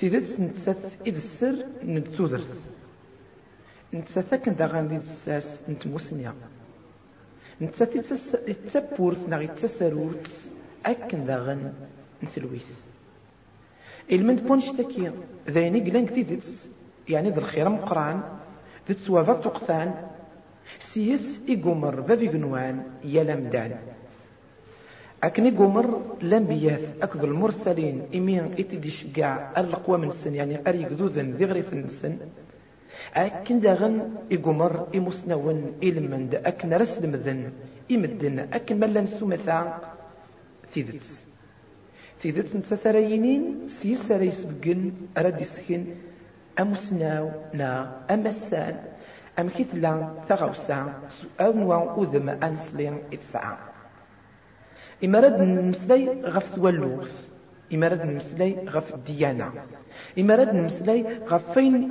تيدتس نتسات إذ السر نتوذرث نتسات كن داغان دي الساس نتموسنيا نتسات يتسبورث ناغ يتساروت أكن داغن نتلويث المند بونشتكي ذيني قلنك تيدتس يعني ذا الخير مقران ذي تسوافا تقثان سيس إيقومر بافي قنوان يلمدان أكني قمر لنبياث أكذ المرسلين إمين إتدي شقاع القوى من السن يعني أريق ذوذن ذي غريف السن. أكن داغن إقمر إمسنون إلمند أكن رسل مذن إمدن أكن ملان سمثا تيدتس تيدتس نسثرينين سيس ريس بقن أراد يسكن أمسناو نا. أمسان أم كثلا ثغوسا سؤال نوع أنسلين إتسعى إما رد نمسلي غف تولوث إما رد نمسلي غف الديانة إما رد نمسلي غف فين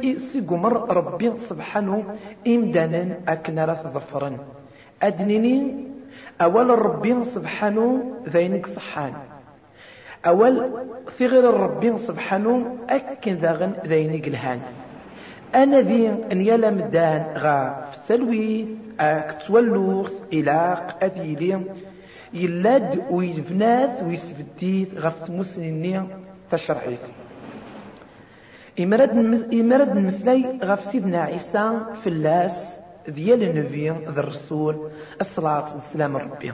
ربي سبحانه إمدانا أكنا ظفرا أدنيني أول ربي سبحانه ذينك صحان. أول غير ربي سبحانه أكن ذاغن ذينك الهان أنا ذي أن يلم دان غا في التلويث أكتولوث إلاق أذيلي. يلاد ويفناث ويسفديث غف مسنيني تشرحيث إمرد المسلي غف سيدنا عيسى في اللاس ديال النبي ذا الرسول الصلاة والسلام ربي.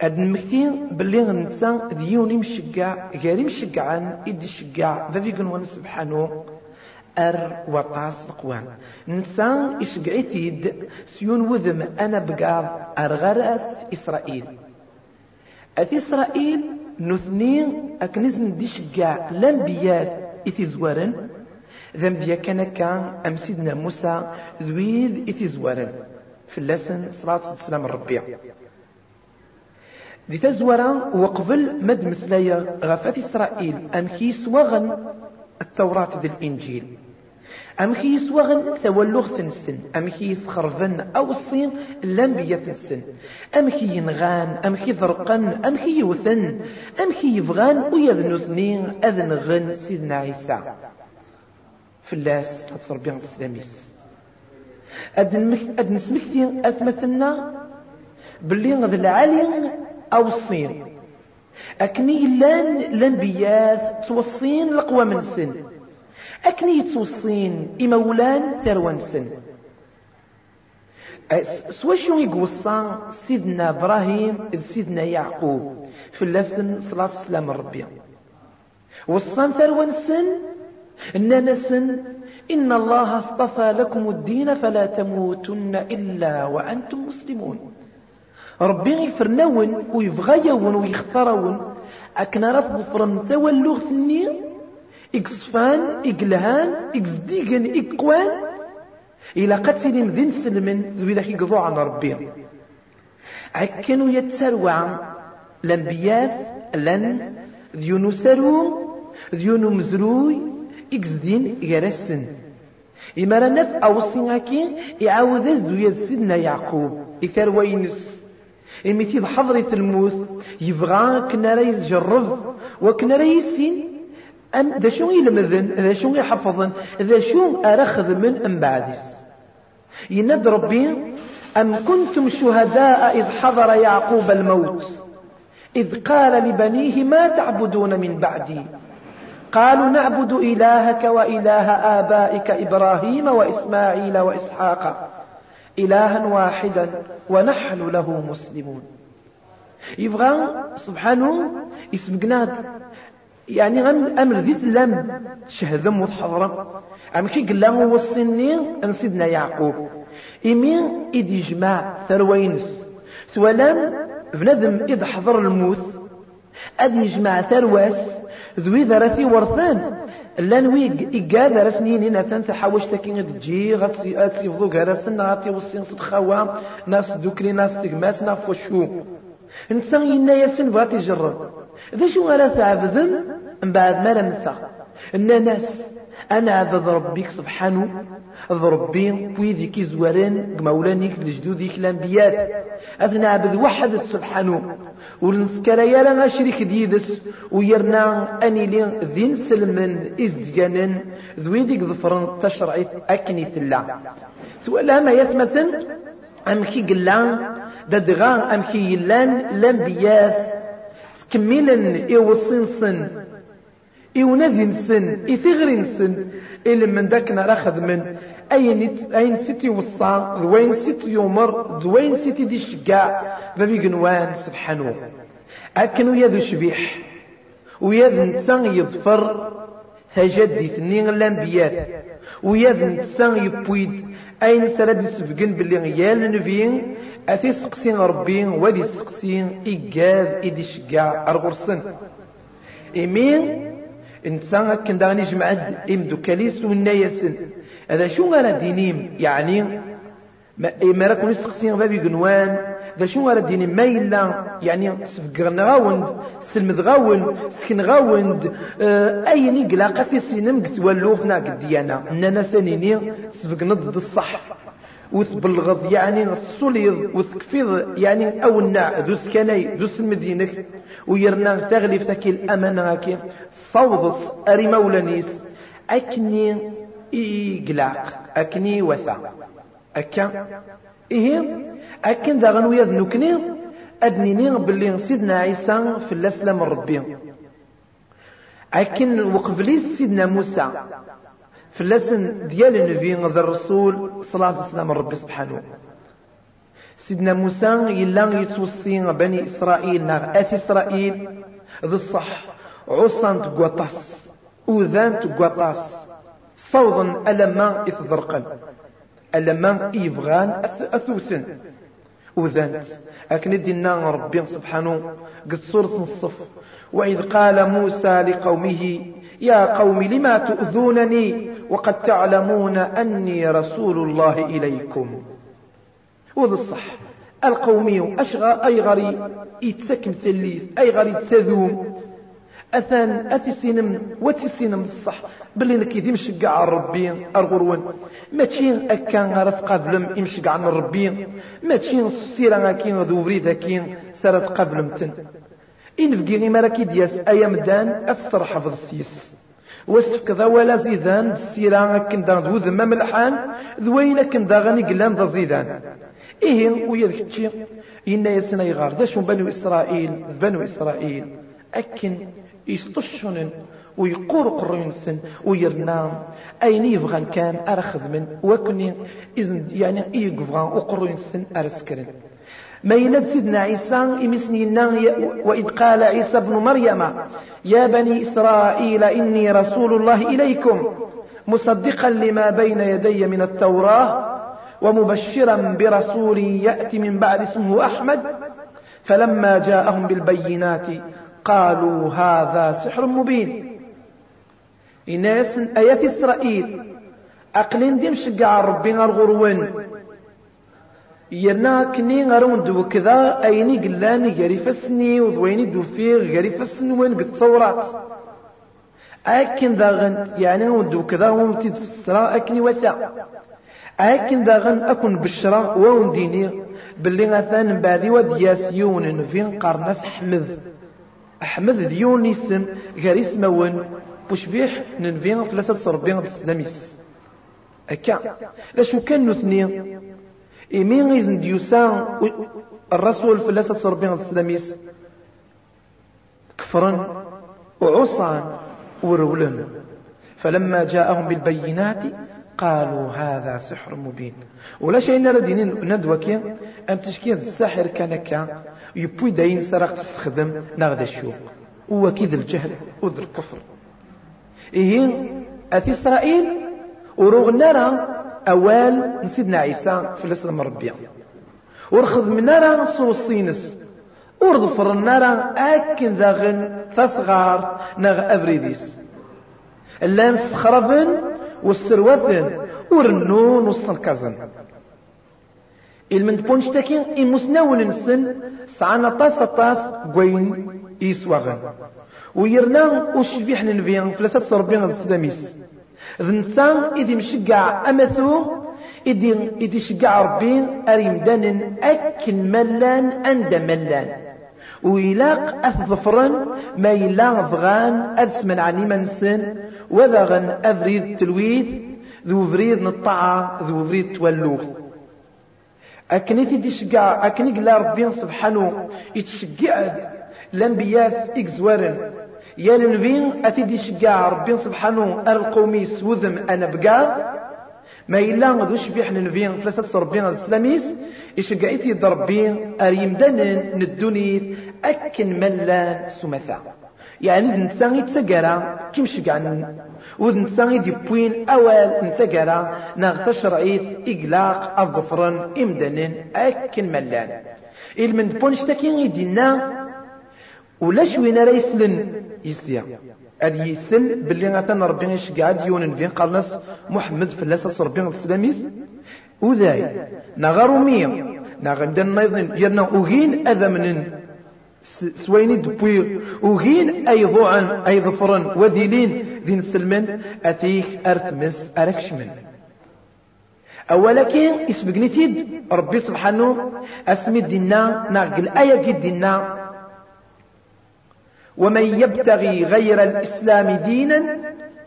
هاد المكتين باللي غنتا ديوني مشقع غيري مشقعان إدي شقع ففي قنوان سبحانه أر وطاس القوان نسا إشقعي سيون وذم أنا بقى أرغرث إسرائيل. أث إسرائيل نثنين أكنزن دي شقع لنبيات إثي زوارن ذم ذي كان كان أم سيدنا موسى ذويذ إثي زوارن في اللسن صلاة السلام الربيع. دي تزورا وقبل مد مسلايا غفات إسرائيل أم كيس وغن التوراة ذي الإنجيل. أم كيس وغن ثولوغ تنسن أم كيس خرفن أو الصين الأنبياء تنسن أم كي ينغان أم كي ذرقن أم كي يوثن أم كي يفغان ويذنو ثنين أذن غن سيدنا عيسى. فلاس هتصربيان السلاميس. أدن سمكتي أثمثنا باللي غذ العالي أو الصين. أكني لأن الأنبياء توصين القوى من السن. أكني يتوصين إمولان ثروان سن. سوا شو يقوصا سيدنا إبراهيم سيدنا يعقوب. في اللسن صلاة السلام الربي وصان ثروان سن إننا سن إن الله اصطفى لكم الدين فلا تموتن إلا وأنتم مسلمون. ربي يفرنون ويفغيون ويختارون. أكنا راه ظفرن تولوغ ثني إكسفان إقلهان إكسديقن إقوان إلا قد سلم ذي نسلمن ذي ذاك يقضوا عن ربي. عكنوا يتسروع الأنبياء لن ذيونو سرو ذيونو مزروي إكسدين يرسن. إما رنف أوصي هكي يعاود ذو يزدنا يعقوب إثار وينس إمي حضري الموت يبغى كنا راه يجرب وكنا أم ذا شو يلمذن ذا شو يحفظن ذا شو أرخذ من أم بعدس. يند ربي أم كنتم شهداء إذ حضر يعقوب الموت. إذ قال لبنيه ما تعبدون من بعدي؟ قالوا نعبد إلهك وإله آبائك إبراهيم وإسماعيل وإسحاق. إلها واحدا ونحن له مسلمون. يبغى سبحانه يسبقنا يعني غم أمر ذي لم شهدم وحضرم أم كي قال له وصلني أن سيدنا يعقوب. إمين إد يجمع ثروينس. ثولام بنادم إذ حضر الموت. أد يجمع ثرواس ذوي ذراتي ورثان. لأن وي إقاد رسنين إن أثن تحاوش تكين تجي غاتي فضو غرسن غاتي وصين صدخوا ناس دوكري ناس تقماس نافوشو انسان ينا ياسن بغات ذا شو غالا تعبذن من بعد ما لمثا ان ناس أنا عبد ربك سبحانه ضربي ويدي كي زوارين مولانيك لجدوديك الانبياء اذنا عبد واحد سبحانه ونسكر يا لنا شريك ديدس ويرنا اني لي ذين سلمن ازدجانن ذويديك ظفرن تشرعيت اكني ثلا سؤال ما يتمثل ام كي قلان ددغان ام كي يلان الانبياء كميلا إيوصنسن إيونادي نسن إثغري نسن إلا من داك نراخذ من. أين أين سيتي وصا ذوين سيتي يومر ذوين سيتي دي شقاع بابي قنوان سبحانه. أكن ويا شبيح ويا نتسان يظفر. هجدي ثنين الأنبياء ويا نتسان يبويد. أين سرد سفقن باللي غيال نفين أثي سقسين ربي ودي سقسين إيقاذ إيدي شقاع أرغرسن. إمين إنسان كن داني جمعد إمدو كاليس والنايسن هذا شو غانا دينيم؟ يعني ما راكم يسقسين بابي قنوان. ذا شو غانا دينيم؟ ما إلا يعني سفقرنا غاوند سلمد غاوند سكن غاوند. آه أي نقلاقة في سينم قد ولوفنا قد ديانا. إننا سنيني سفقنا ضد الصح. وثبلغض يعني الصليض وثكفيض يعني أو الناع دوس كناي دوس المدينة ويرنا تغلف تاكي الأمان هاكي صوضص أري مولانيس أكني إقلاق أكني وثا. أكا؟ إيه؟ أكن داغن وياذ نكني؟ أدنيني باللي سيدنا عيسى في الأسلام الربي. أكن وقفليس سيدنا موسى. في اللسن ديال النبي ذا الرسول عليه وسلم ربي سبحانه. سيدنا موسى يلا يتوصي بني إسرائيل ناغ آث إسرائيل ذا الصح. عصان تقوطاس أوذان تقوطاس. صوضا ألما إثذرقا ألما إيفغان أثوثن أوذانت أكن دينا ربي سبحانه قد صورة الصف. وإذ قال موسى لقومه يا قوم لما تؤذونني؟ وقد تعلمون أني رسول الله إليكم. وذا الصح. القومي أشغى أي غري يتسكم ثليث أي غري تسذوم. أثان أثي سينم واتي سينم الصح. بلي نكي دي مشقع ربي أرغرون. تشين أكان غرف قبلم يمشقع عن ربي ما تشين السيرة كين ذو كين سرت قبلم تن. إن في غي مراكي دياس أيام دان أتسترحف السيس. واستفك ذا ولا زيدان؟ السيرة أكن دان ذو ذمة ملحان ذوين أكن دا غني قلان ذا زيدان. إيه ويذك تشي إنا يسنا يغار ذا بنو إسرائيل؟ بنو إسرائيل. أكن يستشون ويقور قرين سن ويرنام أين يبغى كان؟ أرخذ من وكني إذن يعني يقفغان وقرين سن أرسكرن. يند سيدنا عيسى إمسنينا وإذ قال عيسى ابن مريم يا بني إسرائيل إني رسول الله إليكم مصدقا لما بين يدي من التوراة ومبشرا برسول يأتي من بعد اسمه أحمد فلما جاءهم بالبينات قالوا هذا سحر مبين. إناس آيات إسرائيل أقلين ديمش قاع ربي الغروين يرنا كني غارون دو كذا أيني قلان غاري فسني وضويني دو فيغ غاري فسن وين قد تصورات أكن داغن يعني ودو كذا ومتي تفسرا أكني وثا. أكن داغن أكن بشرا ونديني باللي غثان بعدي ود ياسيون فين قرناس حمد احمد ديون اسم غير اسمون بوشبيح ننفين فلاسة صربين السلاميس أكا. لاشو كان نثني؟ إمين إذن ديوسان الرسول في اللاسة صربين السلاميس كفرا وعصا ورولا فلما جاءهم بالبينات قالوا هذا سحر مبين ولا شيء نرى دينين ندوك أم تشكي الساحر كان كا يبوي داين سرق تستخدم نغد الشوق وكيد الجهل وذر الكفر إيه أتي إسرائيل وروغ نرى أوال سيدنا عيسى في الإسلام ربيع ورخذ من نرى نصو الصينس. ور ظفر النار أكن ذاغن تصغار نغ أبريديس اللان سخرفن والسروثن ورنون والسنكزن المن بونشتاكي إمسناون نسن سعنا طاس طاس قوين يسواغن ويرنا وشفيح ننفيا فلاسات صربيا السلاميس. ذنسان إذي مشقع أمثو إذي, إذي شقع ربي أريمدان أكن ملان أند ملان ويلاق أثظفرن ما يلا ضغان أدسمن عني منسن وذغن أفريد التلويث ذو فريد نطاعة ذو فريد تولوث أكني تدي شقع أكني قلا ربي سبحانه يتشقع الأنبياء إكزوارن يا لنفين أتدي شقع ربي سبحانه القومي سوذم أنا بقى ما إلا ذو شبيح ننفين فلسة ربي السلاميس. يشقع إتي ضربي أريمدن ندوني أكن ملان سمثا. يعني الإنسان يتسقرا كيم شقعن والإنسان يدبوين أول نتقرا ناغ تشرعيت إقلاق الظفرن إمدن أكن ملان إلمن بونش تاكين يدينا ولاش وين راه يسلن يسيا. هذا يسل باللي غاتنا ربي يشقع ديون فين قال ناس محمد فلاس ربي السلاميس وذاي نغارو مية نغندن نايضن ديالنا وغين أذا من سويني دبوي وغين أي ضوعا أي ظفرا وذيلين. ذين سلمن أثيك أرثمس أركشمن أولكن اسمقني تيد ربي سبحانه أسمي الدنا ناقل آية الدنا ومن يبتغي غير الإسلام دينا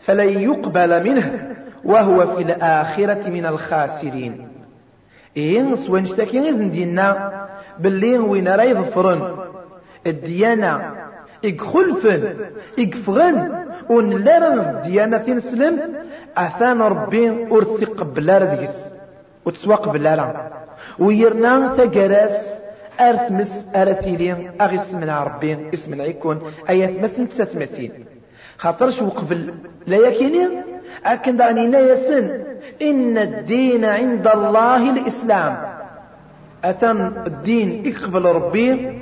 فلن يقبل منه وهو في الآخرة من الخاسرين. سوين شتاكي إذن دينا باللي وين راه يظفرن. الديانة إقخلفن إقفغن ونلارن الديانة تنسلم أثان ربي أرسي قبل رديس وتسواق بلارا ويرنا ثقراس أرثمس أرثيلي أغيس من ربي إسم العيكون أيات مثل تساتمثين خاطرش وقبل لا يكيني؟ أكن دعني يسن إن الدين عند الله الإسلام. أتم الدين يقبل ربي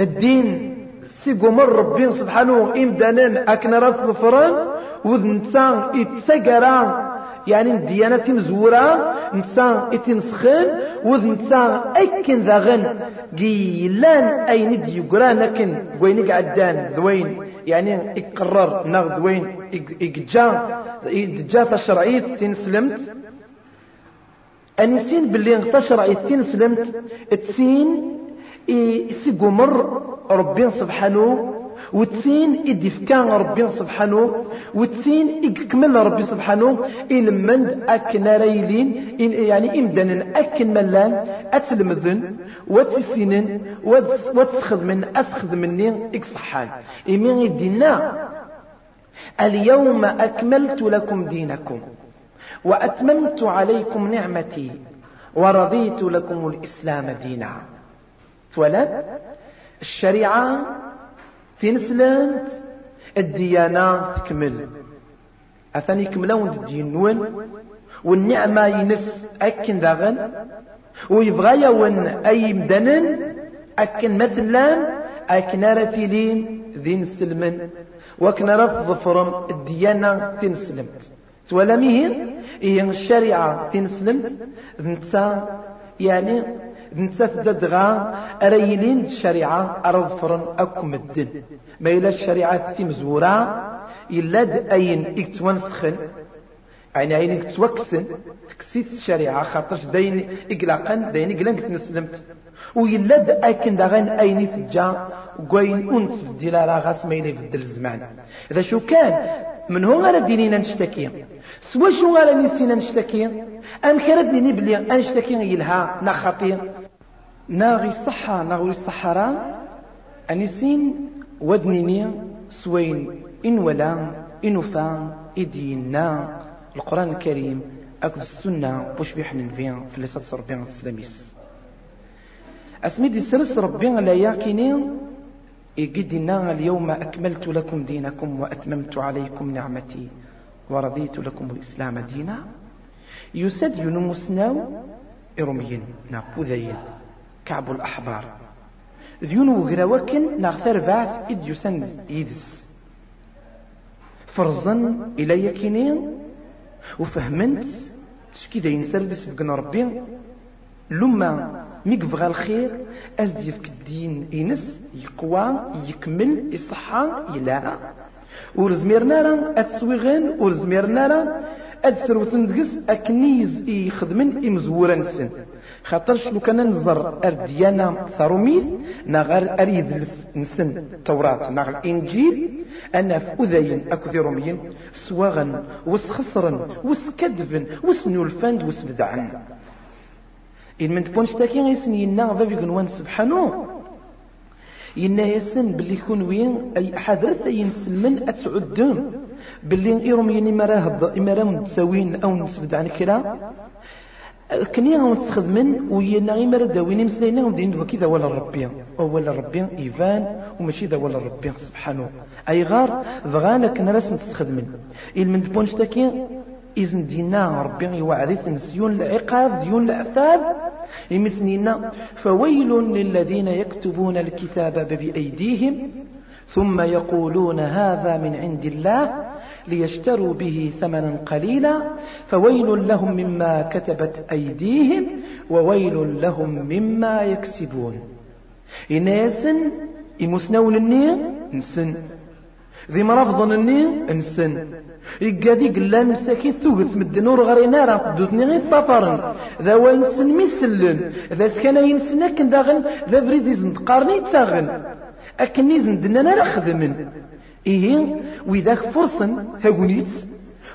الدين سيقو من ربي سبحانه إمدانا أكن راس ظفران وذنسان يتسقران يعني الديانة مزورة نسان إتنسخن وذ نسان اكن ذاغن. قيلان أين دي يقران أكن قوين قعدان ذوين. يعني إقرر ناغ ذوين. إقجا. إقجا الشرعية تنسلمت. أنسين باللي تشرعي تنسلمت. تسين سيقمر ربي سبحانه وتسين إدفكان ربي سبحانه وتسين إكمل ربي سبحانه إلمند أكن ريلين إن يعني إمدن أكن ملان أتلمذن وتسينن أسخذ مني إكصحان. إمين الدينا اليوم أكملت لكم دينكم وأتممت عليكم نعمتي ورضيت لكم الإسلام دينا. فولا الشريعة تنسلمت الديانة تكمل أثاني كملون الدين نون والنعمة ينس أكن داغن ويبغى يون أي مدنن أكن مثلا أكن رتيلين ذين سلمن وكن رث ظفرم الديانة تنسلمت ولا مهين هي الشريعة تنسلمت ذنتا يعني نتسات دغا أريلين الشريعة أرض فرن أكم الدن ما إلا الشريعة تمزورا إلا أين إكتوانسخن. يعني أين إكتوكسن. تكسيت الشريعة خاطرش دين إقلاقا دين إقلاق تنسلمت. ويلا أكن داغن أين تجا وقوين أنت في الدلالة غاس ما في الزمان. إذا شو كان؟ من هو غير دينينا نشتكي. سوا شو غير نسينا نشتكي؟ أم كردني بلي أنشتكي يلها نخطي ناغي الصحة ناغي الصحراء أنسين ودنيني سوين إن ولا إن فان إدينا القرآن الكريم أكد السنة بوش بيحن فين في لسات ربنا السلاميس. أسمي دي سرس ربنا لا ياكينين إقدنا اليوم أكملت لكم دينكم وأتممت عليكم نعمتي ورضيت لكم الإسلام دينا. يسد ينمسناو إرميين نابوذين كعب الأحبار. ديون وقراوكن نغثر بعث إد يسن يدس. فرزن إلى يكينين وفهمنت تشكي داين سردس بقنا ربي. لما ميقفغ الخير أزدي في الدين إنس يقوى يكمل يصحى يلاعى ورزميرنا راه أتسويغن ورزميرنا راه أدسر وتندقس أكنيز يخدمن إمزورا نسن خاطرش لو كان نزر الديانة ثروميث نغار أريد نسن التوراة نغ الإنجيل أنا في أذين أكو روميين سواغن وسخسرن وسكدفن وسنولفند وسبدعن. إن من تبونش تاكي غيسن ينا فافي قنوان سبحانه ينا يسن باللي كون وين أي حذرت أي نسلمن أتسعدون باللي إيروميين إما راه إما راه نتساوين أو نسبد عن كلا. كني غاون تخدمن وينا غير مرة داويني مسلينا ودين وكذا ولا ربي. ولا ربي إيفان وماشي ذا ولا سبحانه. أي غار ضغانا كنا راس نستخدمن من بونش تاكي إذن دينا ربي يوعدي نسيون العقاب ديون العذاب يمسنينا فويل للذين يكتبون الكتاب بأيديهم ثم يقولون هذا من عند الله. ليشتروا به ثمنا قليلا فويل لهم مما كتبت أيديهم وويل لهم مما يكسبون. إناسن إمسنون النية نسن ذي مرافضن النية نسن إيقادي قلا مساكين ثوغث مدن ور غرينا راه دوتني غير طفرن ذا ونسن ميسلن ذا سكان ينسن أكن داغن ذا بريد يزنتقارني تاغن أكن يزندنا راه خدمن إيه؟ وإذاك فرصا هاقونيت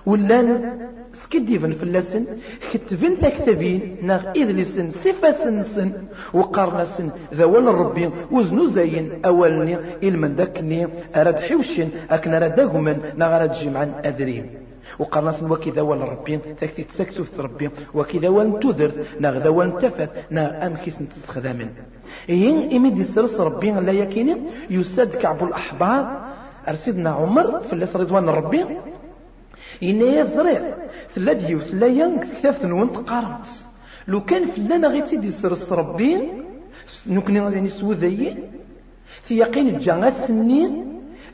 ولا سكديفن فلاسن كتبن تكتبين ناغ إذلسن صفة سن وقرنسن ذوال ربي وزنو زين أولني إلمن داكني أراد حوشن أكن أراد داقمن ناغ أراد جمعا أدريم وقرنسن وكذا ولا ربي تكتي تسكسو في ربي. وكذا وان تذرت ناغ ذا وان تفت ناغ أمكيس نتستخدامن إيه؟ إمي دي سرس ربي لا يكيني؟ يساد كعب الأحبار أرسيدنا عمر في رضوان ربي إنا يزرع ثلا ديو ثلا ينك كتاف نون تقارمت لو كان فلانا غي تيدي سرس ربي نكني يعني سوذي في يقين جانا سني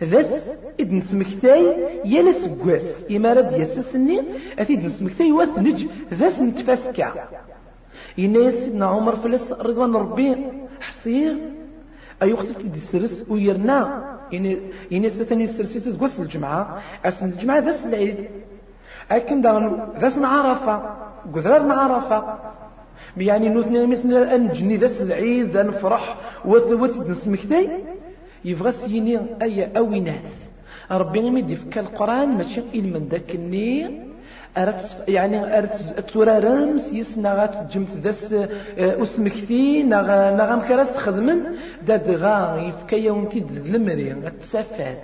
ذس إذ نسمكتاي يلا سقواس إما رد يسسني أثيد نسمكتاي واثنج ذس نتفاسكا. إنا سيدنا عمر فلس رضوان ربي حصير أيوختي تدي سرس ويرنا. إني ستني سرسيت تقص الجمعة أسن الجمعة ذس العيد. أكن دغن ذس عرفة قذر عرفة يعني نوثني مثل أن جني ذس العيد نفرح. وثبت نسمكتي يبغى سيني أي أوي ناس ربي يمد في القرآن ماشي إلمن ذاك النير أردت يعني أردت تورا رمس يسنا غات جمت دس آه، أسمكتي نغا نغا مكراس تخدمن داد غا يفكا يومتي دلمري غتسافات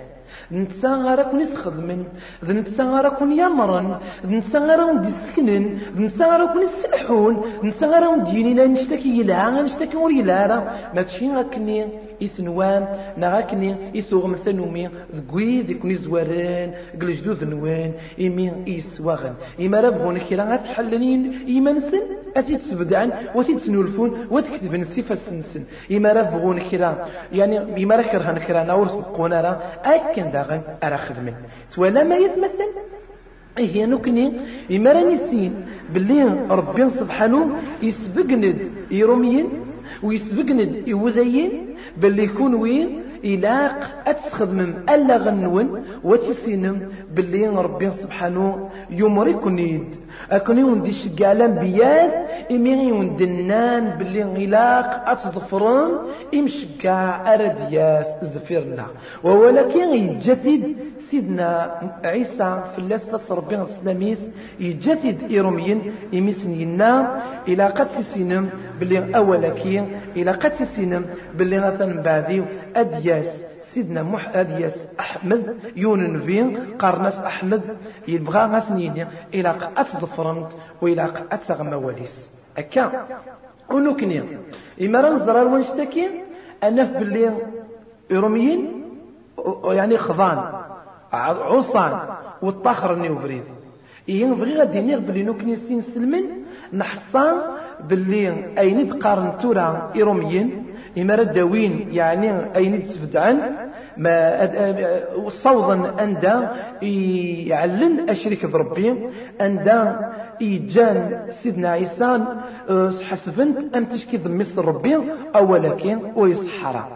نتسا غارا كون يسخدمن ذ نتسا غارا كون يمرن ذ نتسا غارا كون يسكنن ذ نتسا غارا كون يسلحون نتسا غارا كون دينينا نشتكي يلعا نشتكي ور يلعا ماشي غاكني. إثنوان نغاكني إثوغ مثنومي ذكوي ذكني زوارين قل جدود نوان إمي إسواغن إما ربغون كرا غتحلنين إيمانسن أتي تسبدعن؟ وتي تسنولفون؟ وتكتبن السفة السنسن إما ربغون كرا يعني إما ركرهن كرا نورس بقونا راه. أكن داغن أرا خدمن. تولا ما يتمثل؟ إيه نكني إما راني سين باللي ربي سبحانه يسبقند يروميين ويسبقند يوذيين باللي يكون وين؟ إلاق أتسخدمم ألا غنون وتسينم باللي ربي سبحانه يمركني أكون يوندي شقع الأنبياء إمي يوندنان باللي إلاق أتظفرن إمشقع أردياس زفرنا ولكن يجسد سيدنا عيسى في اللاسة ربي السلاميس يجدد إيروميين يمسنينا إلى قد سينم باللي أولكي إلى قد سينم باللي غثن بعدي أدياس سيدنا مح أدياس أحمد يونن فين قرنس أحمد يبغى غسنيني إلى قد ظفرنت وإلى قد تغمى وليس أكا. ونكني. إما رنزر ونشتكي أنا باللي إيروميين يعني خضان. عصان والطاخر وفريد إيه بغي غادي نير بلي نوكني سين سلمن نحصان باللي أين تقارن تورا إيروميين إما ردوين يعني أين تسفدعن ما صوضا أندا يعلن أشرك بربي أندا إيجان سيدنا عيسى أه، حسبنت أم تشكي مصر ربي أو ولكن ويصحرا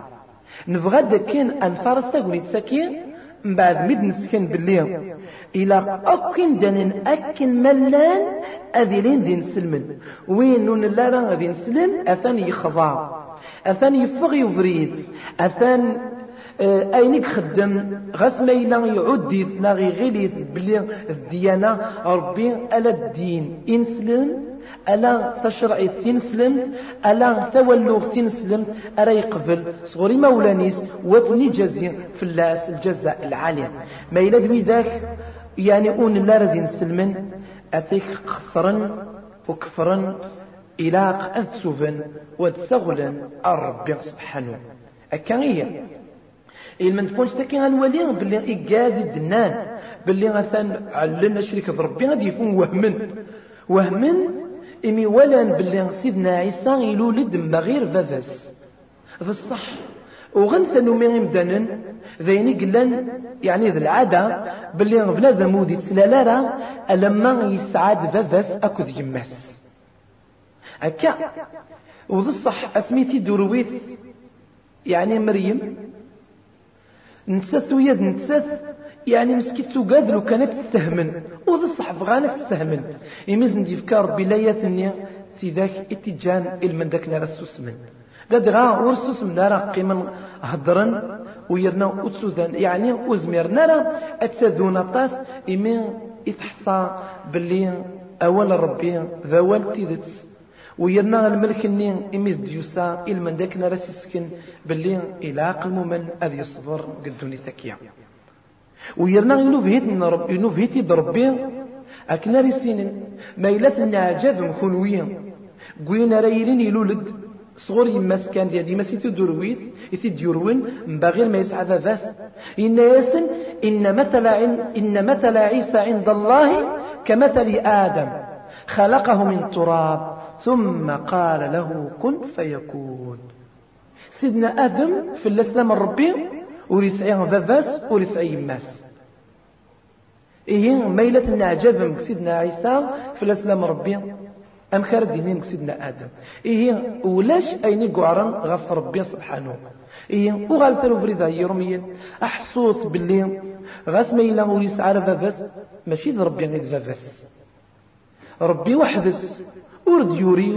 نبغى دكين أنفارس تقولي تسكين من بعد مد نسكن باللي إلى أكن دانين أكن ملان أذيلين دين سلمن. وين نون لا غادي نسلم؟ أثان يخضع. أثان يفغ يفريد. أثان آه، أين خدم غاس ما إلا يعود ديتنا غي غيلي بلي الديانة. ربي ألا الدين. إنسلم ألا تشرع تنسلمت ألا ثولوغ تنسلمت أرى يقبل صغري مولانيس وثني جزي في اللاس الجزاء العالية. ما إلا دوي ذاك يعني أون لا ردين سلمن أتيك خسرا وكفرا إلى أذسفا وتسغلا الرب سبحانه. أكاية إلا ما تكونش تاكي غنولي باللي إيكاد الدنان باللي غثان علنا شريك بربي غادي يفون وهمن. وهمن إمي ولان باللي سيدنا عيسى يلولد ما غير فافاس هذا الصح وغنث نومي مدانا ذيني قلن يعني ذا العادة باللي بلا مودي تسلالارا ألما يسعاد فافاس أكد يماس. هكا. وذا الصح أسميتي درويث يعني مريم. نتسات ويد نتسات يعني مسكيت تقاد لو كانت تستهمن وذا الصح فغانت تستهمن. يمزن دي فكار ربي لا يثني في ذاك إتجان إلمن ذاك نار السوسمن. غا ورسوس من نار قيما هدرن ويرنا أتسوذان يعني وزمير نار أتسذون طاس إمين يتحصى باللي أول ربي ذا والتي ويرنا الملك النين إميز ديوسا إلمن داك نراس يسكن باللي إلى عقل ممن أذ يصبر قدوني تكيا. ويرنا ينوفهيت نرب ينوفهيت بربي أكنا ريسين ما إلا النعجاب مخونويا قوينا رايلين يلولد صغور يماس كان ديما سيتو درويث يسي ديوروين مباغير ما يسعى فاس. إن ياسن إن مثل إن مثل عيسى عند الله كمثل آدم. خلقه من تراب. ثم قال له كن فيكون. سيدنا آدم في الإسلام الربي وريسعيه فافاس وريسعي يماس إيه ميلة النعجاب سيدنا عيسى في الإسلام الربي أم خير دينين سيدنا آدم. إيه ولاش أين قعرا غف ربي سبحانه. إيه وغال ثلو فريدا يرميا أحصوت باللي غاس ميلا ويسعى فافاس ماشي ربي غير فافاس ربي وحدس. ورد يوري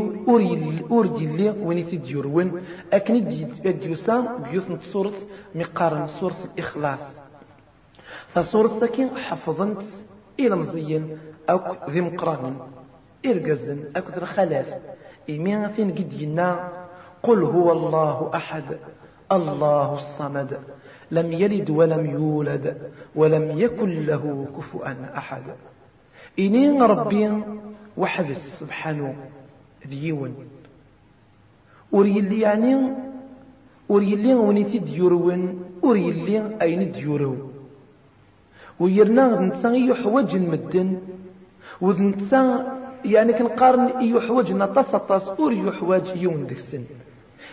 ورد يلي وين تيديورون أكن ديوسا بيوت صورة مقارن صورة الإخلاص فصورة ساكن حفظنت إلى مزين أو ذي مقران إرقزن أو ذي الخلاف إمين ثين قد قل هو الله أحد الله الصمد لم يلد ولم يولد ولم يكن له كفؤا أحد إني ربي وحدث سبحانه ديون. وريلي يعني وريلي ونيتي ديورون وريلي أين ديورو ويرنا نتسا يحوج المدن ونتسا يعني كنقارن يحوج نطاس طاس أور يحوج يون دكسن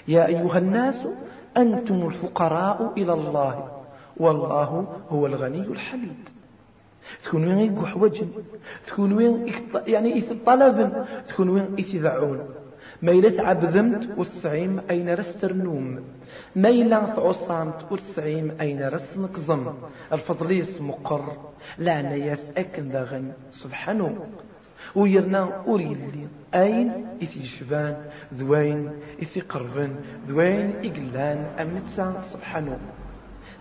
يا أيها الناس أنتم الفقراء إلى الله والله هو الغني الحميد. تكون وين يقو حوجن تكون وين يعني إث طلبا تكون وين إتذعون ما إلا تعبذمت والسعيم أين رسترنوم ما إلا تعصامت والسعيم أين رس نقزم. الفضليس مقر لا نياس أكن داغن سبحانه. ويرنا أوريلي أين إثي شبان. ذوين إثي قربن. ذوين إقلان. أمتسا سبحانه.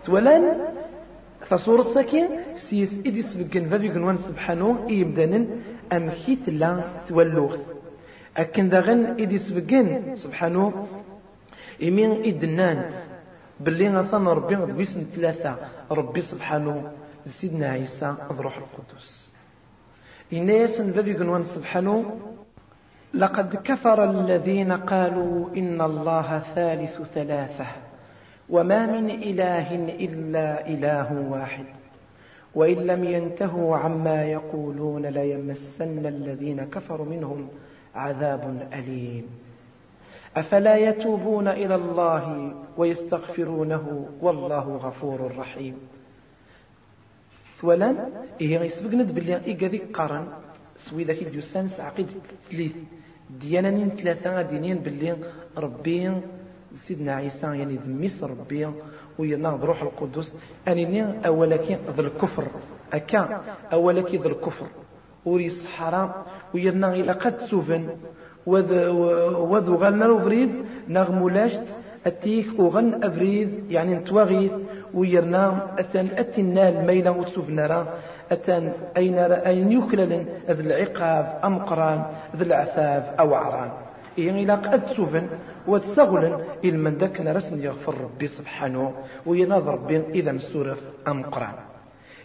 تولان فصورة ساكن سيس إدي سبقن فافي قنوان سبحانه إيمدانا أمكيت لا تولوغ. أكن داغن إدي سبقن سبحانه إمين إدنان. باللي غثان ربي غدويسن ثلاثة ربي سبحانه سيدنا عيسى بروح القدس. إناس فافي قنوان سبحانه لقد كفر الذين قالوا إن الله ثالث ثلاثة. وما من إله إلا إله واحد. وإن لم ينتهوا عما يقولون ليمسن الذين كفروا منهم عذاب أليم. أفلا يتوبون إلى الله ويستغفرونه والله غفور رحيم. ثولا إيه يسبق ند بلي إيقا ذيك قارن سوي ذاك الديوسان عقيدة التثليث ديانا ثلاثة دينين بلي ربي سيدنا عيسى يعني ذميس ربي وينا بروح القدس أني أولك ذا الكفر. أكا؟ أولك ذا الكفر. وريس حرام. ويرنا إلى قد سوفن. وذو غلنا وفريد نغمولاشت أتيك وغن أفريد يعني نتواغيث. ويرنا أتن أتنا الميلة وتسوفنا أتن أين أين يكلل ذا العقاب أم قران ذا العثاب أو عران يعني إلى قد سوفن وتسغلا إلى من ذاك رسم يغفر ربي سبحانه وينظر ربي إذا مسورف أم قرآن.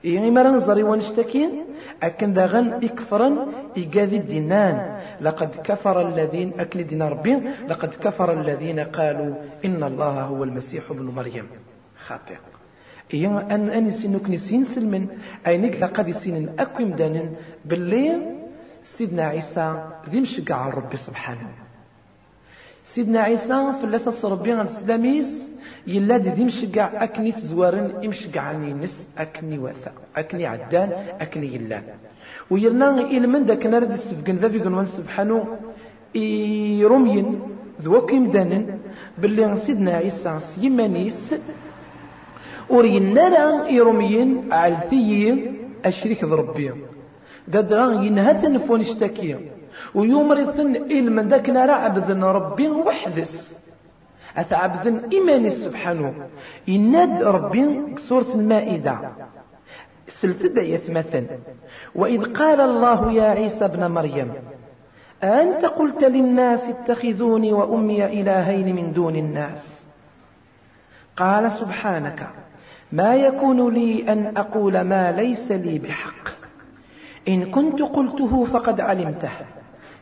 يعني ما ننظر ونشتكي؟ أكن داغن إكفرا إيقاذي الدينان. لقد كفر الذين أكل دين ربي لقد كفر الذين قالوا إن الله هو المسيح ابن مريم. خاطئ. هي أن أن سنك نسين سلمن أينك لقد سين أكوم دانن باللي سيدنا عيسى ذي مشقع ربي سبحانه. سيدنا عيسى في اللسة ربي عن السلاميس يلا دي مشقع أكني تزوارن يمشقع نس أكني وثا أكني عدان أكني يلان ويرنا إلى من ذاك نرد السفقن فافي قنوان سبحانه رمين ذوك يمدانن باللي سيدنا عيسى سيمانيس ورينا راه يرمين عالثيين أشريك ذربي قد غان ينهثن فون اشتكي ويمرثن إل من ذاك نرى عبدن ربي وحدث أتعبدن إيماني سبحانه. يناد ربي سورة المائدة. سلتد يثمثن وإذ قال الله يا عيسى ابن مريم أنت قلت للناس اتخذوني وأمي إلهين من دون الناس؟ قال سبحانك ما يكون لي أن أقول ما ليس لي بحق. إن كنت قلته فقد علمته.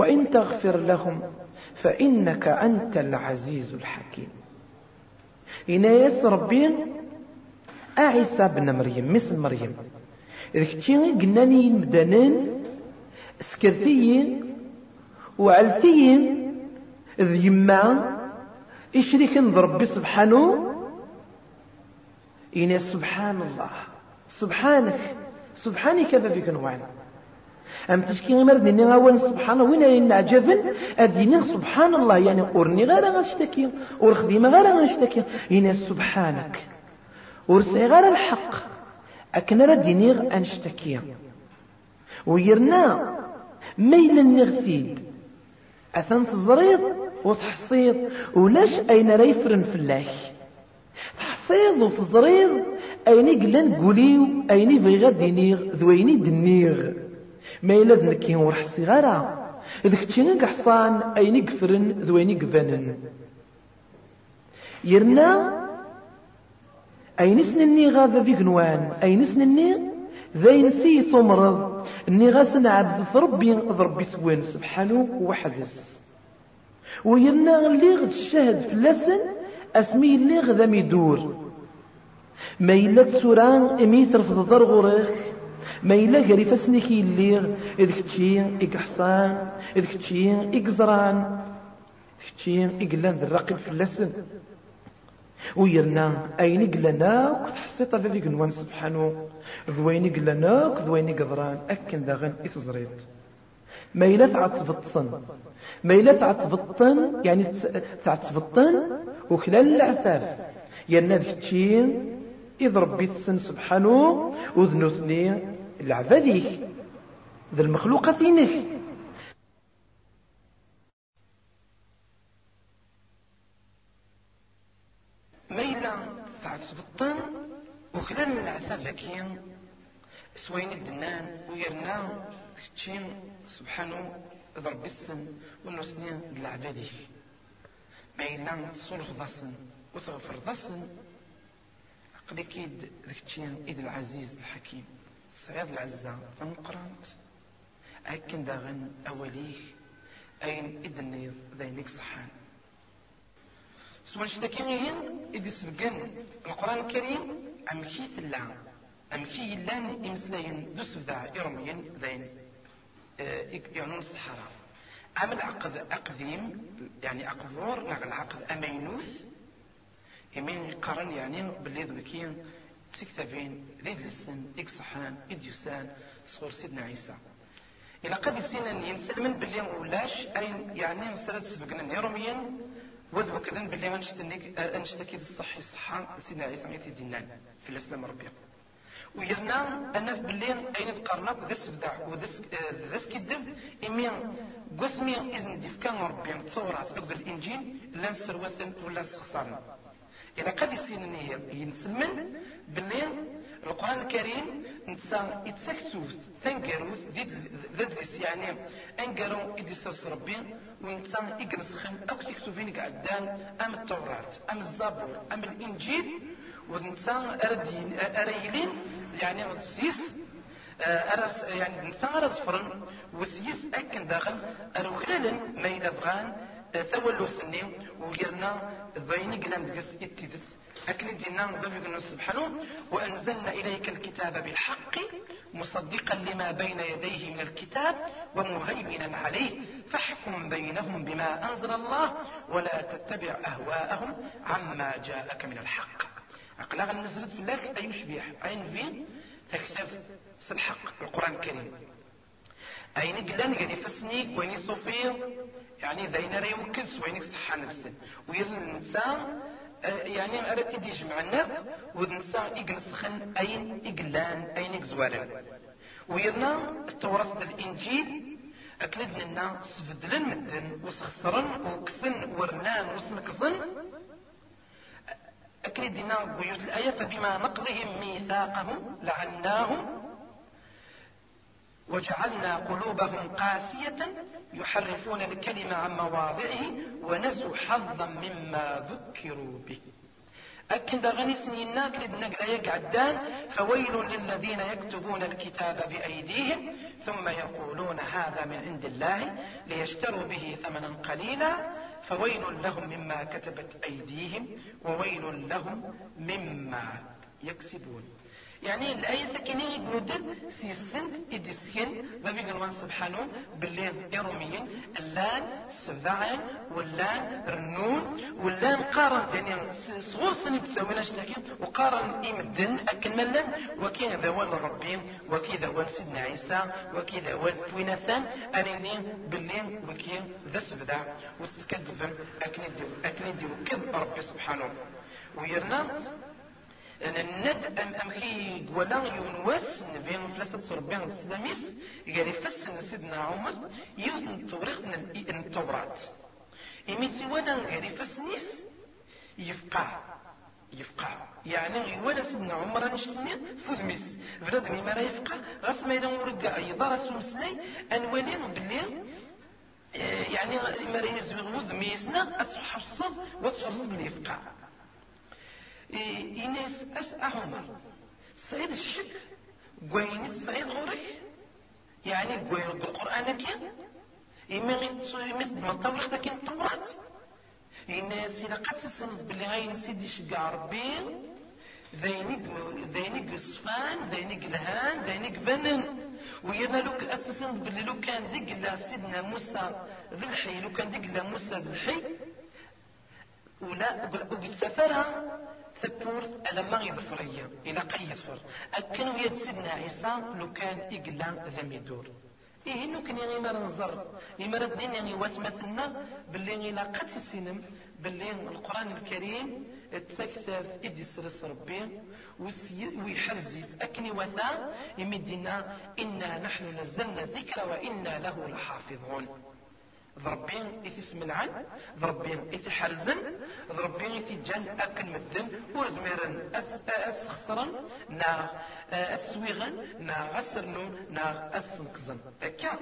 وإن تغفر لهم فإنك أنت العزيز الحكيم. إنايس ربي أعيسى بن مريم مثل مريم. إذا كنتي قلناني مدانين سكرتيين وعلتيين ذ يما إشريك ربي سبحانه. إن سبحان الله سبحانك سبحانك فيك نوعنا أم تشكي غير ديني غاوان سبحان وين أين عجبن أديني سبحان الله يعني أورني غير غنشتكي أور خديمة غير غنشتكي إن سبحانك ورسي غير الحق أكنا ديني أنشتكي ويرنا ميلا نغثيد أثن تزريض وتحصيد ولاش أين ريفرن في الله تحصيد وتزريض أين قلن قوليو أين بغير دينيغ ذويني دنيغ ما إلا ذنكي ورحصي غارا ذك تشينك حصان أين قفرن ذويني قفنن يرنا أين سنني غاذا في قنوان؟ أين سنني؟ ذاين سي ثمرض إني غاسن عبد ربي ربي ثوان سبحانه وحدث. ويرنا اللي غد الشهد في اللسن أسمي اللي غدا ميدور ما إلا تسوران إميت رفض ضر غوريخ ما إلا قري فسنكي اللي إذ كتشي إكحصان إذ كتشي إكزران إذ كتشي إقلان ذي الرقب في اللسن. ويرنا أين قلنا تحسيط ذي قنوان سبحانه. ذوين قلنا ذوين قدران أكن داغن إتزريت ما إلا تعتفطن ما إلا تعتفطن يعني تعتفطن وخلال العثاف يرنا ذي كتشي إذ ربي السن سبحانه وذنوثني العباديك ذا المخلوقاتينك ميلا تعتبطن وكلان العذاب سوين الدنان ويرنا تشين سبحانه ربي السن ونوثني العباديك ما إلا تصرف ضاسن وتغفر ضاسن عقلي كيد ذاك الشيء إذ العزيز الحكيم. صعيد العزة تنقرانت أكن داغن أوليه أين إدني ذينك صحان. سوال شتاكي إذ سبقن القرآن الكريم أم كي تلا أم كي لأن إمسلاين دوس ذا إرميا ذين آه، يعني الصحراء أم العقد أقديم يعني أقذور نغ العقد أمينوث يمين قرن يعني باللي ذوكين تكتبين ذي لسن إكسحان إديوسان صور سيدنا عيسى. إلى قد يسين ينسلمن باللي ولاش أين يعني مسألة سبقنا يرميا وذو كذن باللي أنشتكي الصحي الصحة سيدنا عيسى ميتي دينان في الإسلام ربي ويرنا أنا في باللي أين فقرنا وذس فدع وذس ذس كدب إمي قسمي إذن ديف كان ربي تصورات أقدر الإنجيل لا نسروثن ولا نسخسرن إذا قد يسينني ينسمن باللي القرآن الكريم نتسا يتسكتوث ثنقروث ذدلس يعني انقرو إدي ربي ونتسا يقنسخن أو تكتوفين قعدان أم التوراة أم الزبور أم الإنجيل ونتسا أريلين يعني سيس أرس يعني نتسا أرد فرن وسيس أكن داخل أروخلال ما يلفغان ثولو ثني وغيرنا ضيني قلان دقس اتدس. أكن دينا بابي سبحانه وأنزلنا إليك الكتاب بالحق مصدقا لما بين يديه من الكتاب ومهيمنا عليه فاحكم بينهم بما أنزل الله ولا تتبع أهواءهم عما جاءك من الحق. أقلا نزلت في الله أي شبيح عين فين تكتب الحق القرآن الكريم. أين قلان قال يفسنيك؟ وين يصوفي يعني ذين راه يوكس وين يصحى نفسه. ويرن الإنسان آه، يعني أردت دي جمعنا ونسا يقنسخن أين إقلان أين إقزوارن ويرنا التوراة الإنجيل أكلد لنا سفدلن مدن وسخسرن وكسن ورنان وسنكزن أكلد لنا بيوت الآية فبما نقضهم ميثاقهم لعناهم. وجعلنا قلوبهم قاسية يحرفون الكلمة عن مواضعه ونسوا حظا مما ذكروا به. أكن غني سنينا كلد نقل يقعدان فويل للذين يكتبون الكتاب بأيديهم ثم يقولون هذا من عند الله ليشتروا به ثمنا قليلا فويل لهم مما كتبت أيديهم وويل لهم مما يكسبون. يعني الآية ثكيني يقول سي السنت إدي سكين ما بيقولون سبحانه باللي إروميين اللان سفدعين واللان رنون واللان قارن يعني صغور سن تسوي نشتكي وقارن إمدن أكل ملن وكين ذوال ربي وكي ذوال سيدنا عيسى وكي ذوال بويناثان أريني باللي وكي ذا سفدع وسكدفن أكندي أكندي وكذب ربي سبحانه. ويرنا الند ام أم خي ولا يونوس نبي فلاسة صربين السلاميس قال يفسن سيدنا عمر يوزن التوريخ التوراة إمي سوانا قال يفسنيس يفقع يفقع يعني ولا سيدنا عمر نشتني فذميس بلادني ما لا يفقع غاس ما يدون ورد عيضا راسو مسلاي انوالي باللي يعني ما لا يزوغ وذميسنا أتصحصد وتصحصد اللي يفقع إناس أسأهما سعيد الشك قوين سعيد غورك يعني قوين بالقرآن كي؟ إما مثل ما تطور لكن التوراة. الناس إذا قد تسند باللي غاين سيدي شقع ربي. ذينك ذينك صفان ذينك لهان ذينك فنن ويرنا لوك اتسند باللي لو كان دق سيدنا موسى ذي الحي لو كان دق موسى ذي الحي. ولا وبتسافرها ثبورت على ما يظفرية إلى قي يظفر أكن ويد سيدنا عيسى لو كان إقلام ذا ميدور إيه إنو كان يغي مار نزر يمر دنين يعني وثمثنا باللي إلى قد السينم باللي القرآن الكريم تسكثف إدي سرس ربي ويحرزيز أكني وثا يمدنا إنا نحن نزلنا الذكر وإنا له لحافظون. ضربين إثي سملعن ضربين إثي حرزن ضربين جان أكن مدن ورزميرن أس خسرن نا أتسويغن نا غسرنون نا أسنكزن أكا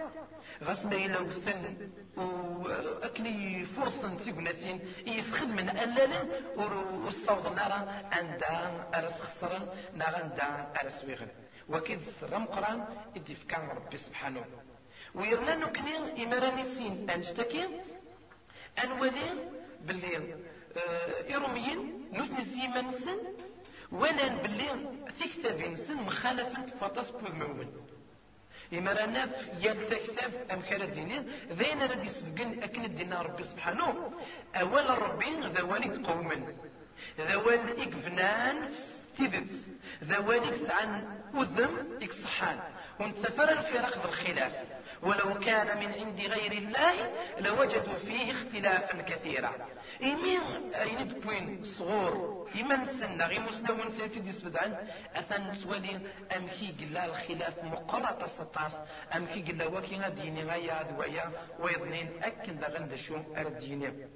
غاس ما إلا وثن وأكني فرصة تيقناثين يسخد من ألالن والصوت نارا عندها أرس خسرن نا غندا أرس ويغن. وكيد السرم قران إدي فكان ربي سبحانه. ويرنا نكني إمراني سين أنشتكي أنولي باللي آه إروميين سيمان سن ونان باللي تكتب سن مخالفة فطاس بوذمون إما رانا يال تكتاب أم كان الديني ذين راه يسبقن أكن الدين ربي سبحانه. أول ربي ذوالك قوما ذوال إكفنان تيدت ذوالك سعان أذم إكصحان وانتفر الفرق بالخلاف. ولو كان من عند غير الله لوجدوا فيه اختلافا كثيرا. إمين أين تكوين صغور إما سنة غير مستوى سيفي دي سبدعن أثن سوالي أمكي قلا الخلاف مقرطة سطاس أمكي قلا وكي غديني غايا دوايا ويظنين أكن دغن دشو أرديني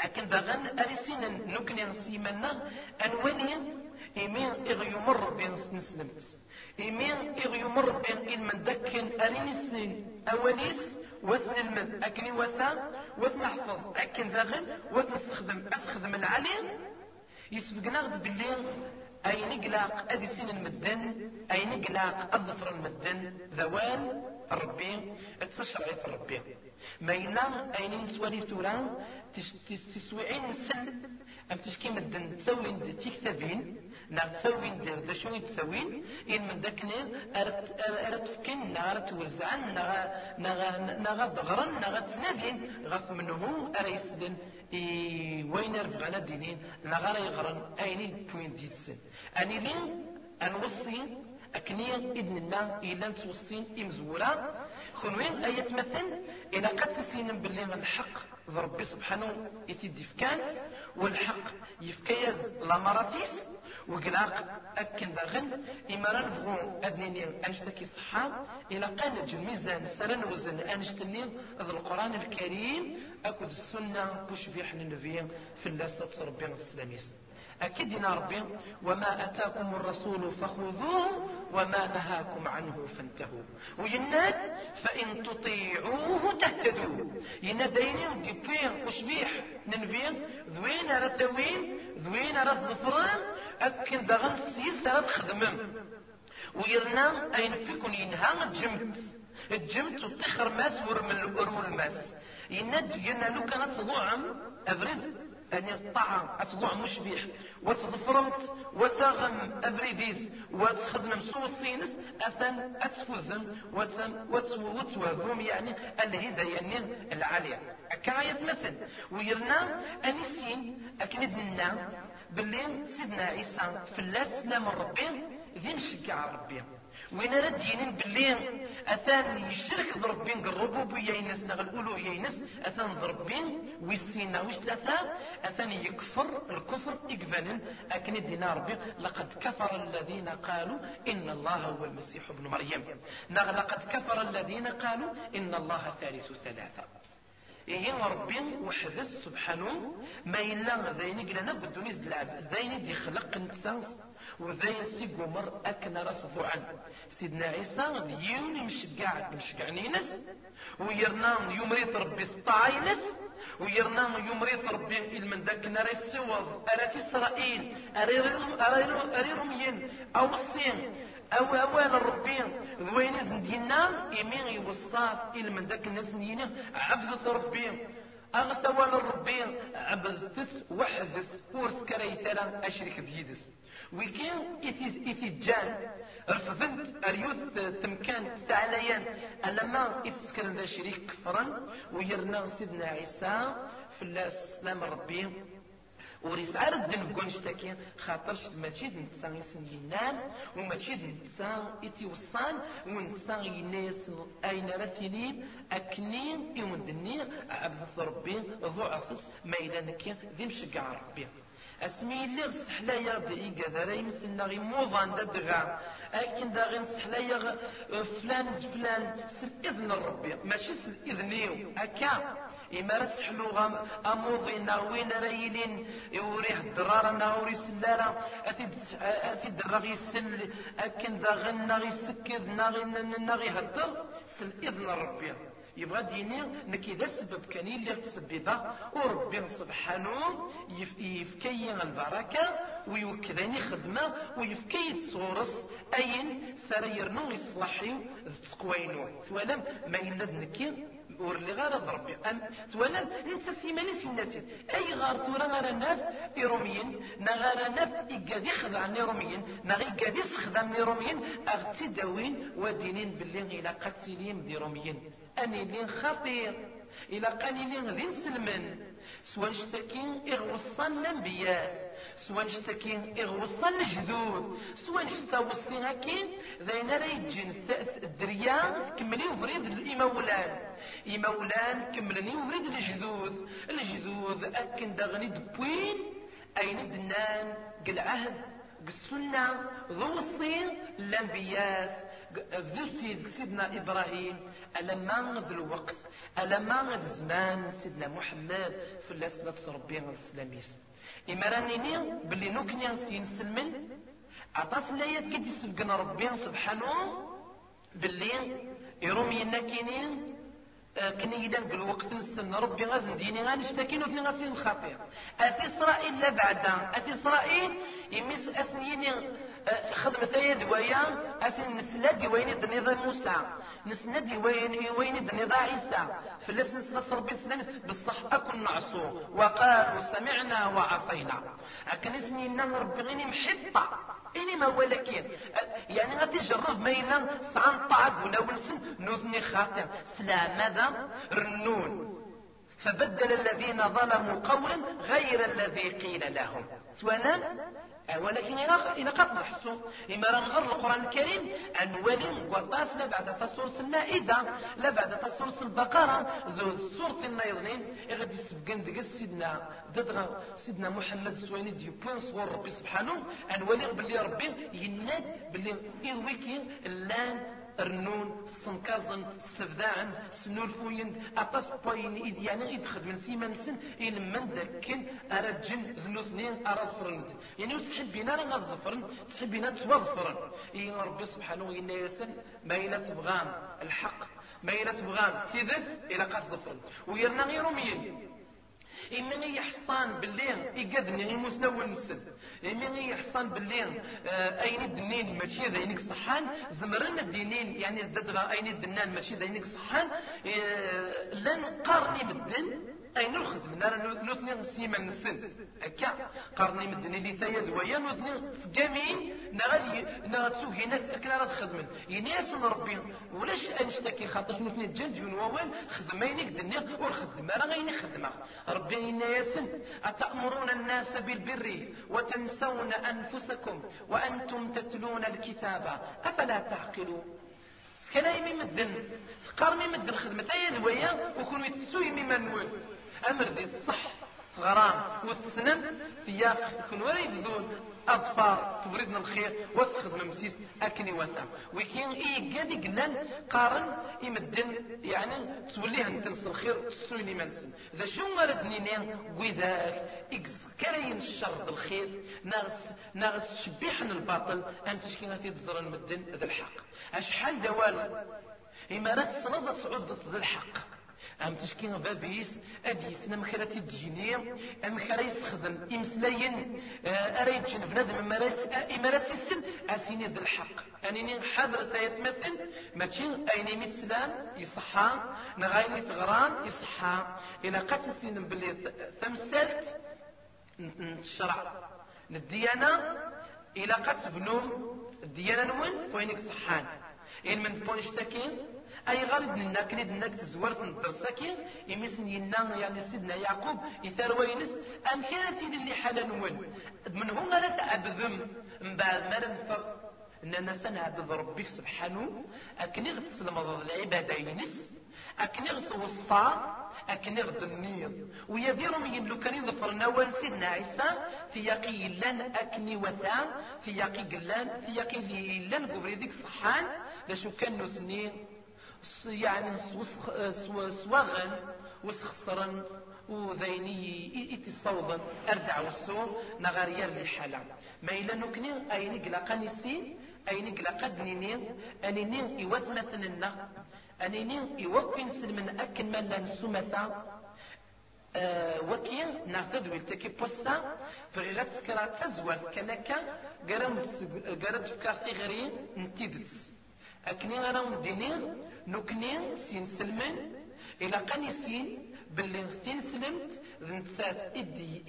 أكن دغن أرسين نكني سيمنا أنولي إمين إغيمر بين نسلمت. إمين إغ يمر بين من دكن أرين السين أوليس وثن المد أكني وثا وثن حفظ أكن ذاغن وثن استخدم أستخدم العليم يسبقنا غد باللي أين قلاق أدي سين المدن أين قلاق أظفر المدن. ذوان ربي تسشرعي في ربي. ما ينا أين نسوالي ثورا تسويعين سن. أم تشكي مدن تسوي تكتبين نا تسوين دير دا شو يتسوين إن من داكني أرت أرت فكين نا أرت وزعن نا نا ضغرن نا تسنادين غف منه أريسلن وين رفغنا دينين نا غير يغرن أين كوين ديتسن أني لين أنوصي أكني إذن الله إلا نتوصين إمزورا. خنوين أية مثل إلى قد تسين باللي الحق. ربي سبحانه يتدي فكان والحق يفكيز لامراتيس وقلاق أكن داغن إما رنفغو أدنيني أنشتكي صحة إلى قال الميزان سرن وزن أنشتني ذا القرآن الكريم أكد السنة بوش بيح النبي في اللاسة ربي السلاميس. أكيد ربي وما أتاكم الرسول فخذوه وما نهاكم عنه فانتهوا. ويناد فإن تطيعوه تهتدوا. يناديني وديبين وشبيح ننفين ذوين رثوين ذوين رثفران أكن دغن سيس رثخدمم ويرنا أين فيكن ينهى الجمت. الجمت وتخر ماس ورمل الماس يناد ينالو كانت ضوعم أبرد أن الطعام أتضع مشبيح وتضفرمت وتغم أبريديس وتخدم سوسينس أثن أتفزم وتوهذوم يعني الهداية يعني العالية. كاية مثل. ويرنا أنسين أكندنا باللي سيدنا عيسى في الله سلام ربي ذي مشجع ربي. وين رد ينين باللي أثان يشرك ضربين الربوبيه ينس نغ الألوهية ينس أثان ضربين ويسينا. وش ثلاثة أثان يكفر الكفر يقبل أكن دينا ربي لقد كفر الذين قالوا إن الله هو المسيح ابن مريم. نغ لقد كفر الذين قالوا إن الله ثالث ثلاثة. إيه ربي وحدث سبحانه ما إلا ذين قلنا بدون يزلعب ذين دي خلق نتسانس وذين سيقو مر أكنا رفضو عن. سيدنا عيسى ديون يمشقع يمشقعني نس ويرنا يمريط ربي سطاعي نس ويرنا يمريط ربي المن ذاك نار السوض أرى إسرائيل أريرم ين. أو الصين أو أوان الربين ذوين زندينا إمين يوصاف إلى من ذاك الناس نينا عبدة ربي. أغثى ولا الربي عبدتس وحدس ورس كري ثلا أشرك ديدس ويكين إثي جان رفضنت أريوث تمكان تعليان ألما إثسكر ذا شريك كفرا ويرنا سيدنا عيسى في الله سلام ربي وريس عرض دن فقون شتاكي خاطرش ماشي نتسا يسن ينان وماشي نتسا يتي وصان ونتسا يناس اين رثيني اكنين يوندني عبد ربي ضعفت ما نكي ذي مشقع ربي اسمي اللي السحلايا دي قدر يمثلنا غي موضان دا دغا. اكن دا غي السحلايا فلان فلان سل إذن ربي ماشي سل اذنيو أكا؟ إما رسحلو غام أموضي ناوين ريلين يوريه الدرارة ناوري سلالة أثيد الرغي السل أكن ذا غنى غي سكذ ناغي ناغي هدر سل إذن ربي يبغى ديني نكي ذا السبب كان اللي تسببه وربي سبحانه يفكي البركة ويوكذاني خدمة ويفكي تصورس أين سريرنو يصلحيو تقوينو ثوالم ما إلا نكي ور اللي غار ضربي أم تولا انت سيماني سيناتي. أي غار تورا غار ناف ايروميين نا غار ناف يقادي خدع نيروميين نا يقادي سخدم نيروميين اغتي داوين ودينين باللي إلى قتيلين ديروميين أني لين خطير. إلى قاني لين ذي نسلمن. سوا نشتكي اغوصان الانبياء سوا نشتكي اغوصان الجدود سوا نشتا وصي هكين ذاين راه يجين الدريا كملي وفريد الامولان امولان كملني وفريد الجدود الجدود أكن دغني دبوين. أين دنان قل عهد السنة ذو الصين الأنبياء ذو سيد سيدنا إبراهيم ألما ذو الوقت ألما الزمان سيدنا محمد في الأسنة ربي السلاميس إما رانيني باللي نوكني سين سلمن عطاس لايات كي تسبقنا ربي سبحانه باللي يرومي كينين آه، كني إذا نقول وقت نسن ربي غازن ديني غانشتكين وكني غاسين الخطير أثي إسرائيل لا بعدا أثي إسرائيل يمس أسنيني خدمة ثايا دوايا أسن نسلا ديوين دنيا موسى. نسنا ديوين وين دنيا عيسى. فلاس نسلا ربي سلام بالصح أكن نعصو وقالوا سمعنا وعصينا. أكن سنينا ربي غيني محطة. إني ما ولكن. يعني غادي جرب ما إلا سعان طعب ولا ولسن نوذني خاطر سلام ماذا؟ رنون. فبدل الذين ظلموا قولا غير الذي قيل لهم. سوانا؟ ولكن إلى قد نحسو إما رنغر القرآن الكريم أن ولي وطاس لبعد سورة المائدة لبعد سورة البقرة. زود سورة النيضين غادي يسبقن دقس سيدنا ددغا سيدنا محمد سويني دي بوين صور ربي سبحانه أن ولي بلي ربي يناد بلي إيويكي اللان رنون السنكازن السفداعن سنولفوين أطاس باين يعني إيد خدم سيما نسن إن من ذاكن اراد جن ذنوثنين اراد فرند يعني وتحب بينا راه غظفرن تحب بينا توظفرن إي ربي سبحانه إن يسن ما إلا تبغان الحق ما إلا تبغان تيذت إلى قاس ظفرن. ويرنا غير مين إما يحصان باللي يقدني يموسنا ونسن إما يحصان باللي آه، أين الدنين ماشي ذينك صحان؟ زمرنا الدينين يعني الددغة أين الدنان ماشي ذينك صحان؟ آه، لن قارني بالدن أين الخدم نرى نثني سيما نسن هكا قرني مدني لي ثايا ذويا نثني تسقامين نغادي نغاد هنا كنا راه خدمن يناس ربي ولاش انشتكي خاطر نثني جند جون ووال خدمينك دنيا والخدمة راه غيني خدمة. ربي يناس أتأمرون الناس بالبر وتنسون أنفسكم وأنتم تتلون الكتاب. أفلا تعقلون؟ كان يمي مدن قرني مدن خدمة ثايا ذويا وكون يتسوي مما نقول أمر دي الصح غرام والسنن فيا ولا يبذون أطفال تبردنا الخير واسخذ ممسيس أكني وثا وكين اي قادي قلنا قارن يمدن يعني توليه انت نص الخير تسويني منسن إذا شو مردني قيداك إكس كرين الشر الخير. ناغس ناغس شبيحن الباطل أنت شكين غادي تزر المدن ذا الحق. أشحال دوال إمارات صنادة تعود ذا الحق. ام تشكي بابيس اديس نم خلا تديني ام خلا يسخدم امسلاين آه، ارا يتجن بنادم السن اسيني ذا الحق انني حاضر ثايت مثل ماشي ايني متسلام يصحى نغايني ثغران يصحى إلى قد سين باللي ثمسلت الشرع الديانة إلى قد تبنوم الديانة نون فوينك صحان إن من بونشتكين أي غالد ننا كنيد نك تزورت ندرساكي يمسن ينا يعني سيدنا يعقوب يثار وينس أم كانت اللي حالا نون من هنا لا تعبذم من بعد ما نفر إننا سنعبد ربي سبحانه أكن غتسلم العباده ينس أكن غتوصفا أكن غدنيض ويديرهم ين لو كان يظفر نوال سيدنا عيسى ثياقي لأن أكني وثا ثياقي قلان ثياقي لأن قبري ديك صحان لاشو كان نثني يعني سواغن وسخسرن وذيني صوضا أردع وسو نغارير لحالا ما إلا نكني أين قلقا نسين أين قلقا دنيني أنيني إوات مثلنا. أنيني إوكين سلمن أكن مالا نسومثا أه وكي نعتد ويلتكي بوسا. فغيرات سكرات تزوال كنكا قرمت فكار غري نتيدت أكني غراو نديني نكني سين سلمن إلا قاني سين باللي تنسلمت نتسات إدي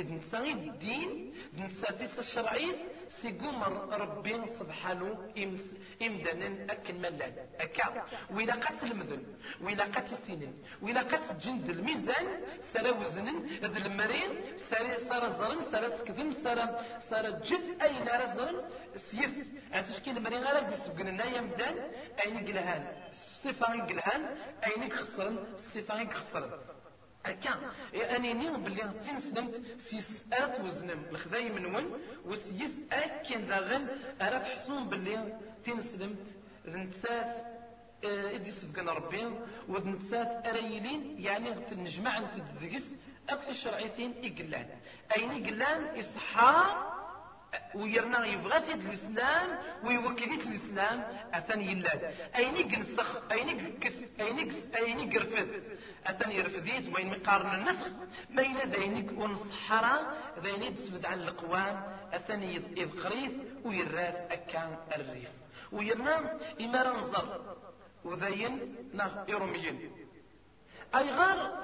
إذ نتسا الدين نتسات الشرعي سيقوم ربي سبحانه إمدانا أكن ملان أكا. وإلا قد المذن وإلا قد سنن وإلا قد جند الميزان سرا وزنن ذ المرين سرا سرا زرن سرا سكذن سرا سرا جد أين رزرن سيس. أنتشكي المرين غير دي يمدان أين قلهان الصفة قلهان أين خسرن الصفة خسرن أكا أنيني بلي تنسلمت سيس أرث وزنم. الخذاي من وين؟ وسيس أكن ذاغن. أرث حسون بلي تنسلمت ذنتساث إدي سبقنا ربي. وذنتساث أريلين. يعني في النجمع أنت تدقس أكثر الشرعيتين إقلان. أين إقلان؟ إصحاب ويرنا يبغى في الإسلام ويوكليت الإسلام اثن يلاد. ايني قنسخ ايني قس ايني قس ايني قرفد اثن يرفديت وين مقارن النسخ؟ إلى ذينك ونصحرا ذيني تسبد على القوام اثن يذقريث ويراث اكان الريف. ويرنا إما ننظر وذين يرميين إي غار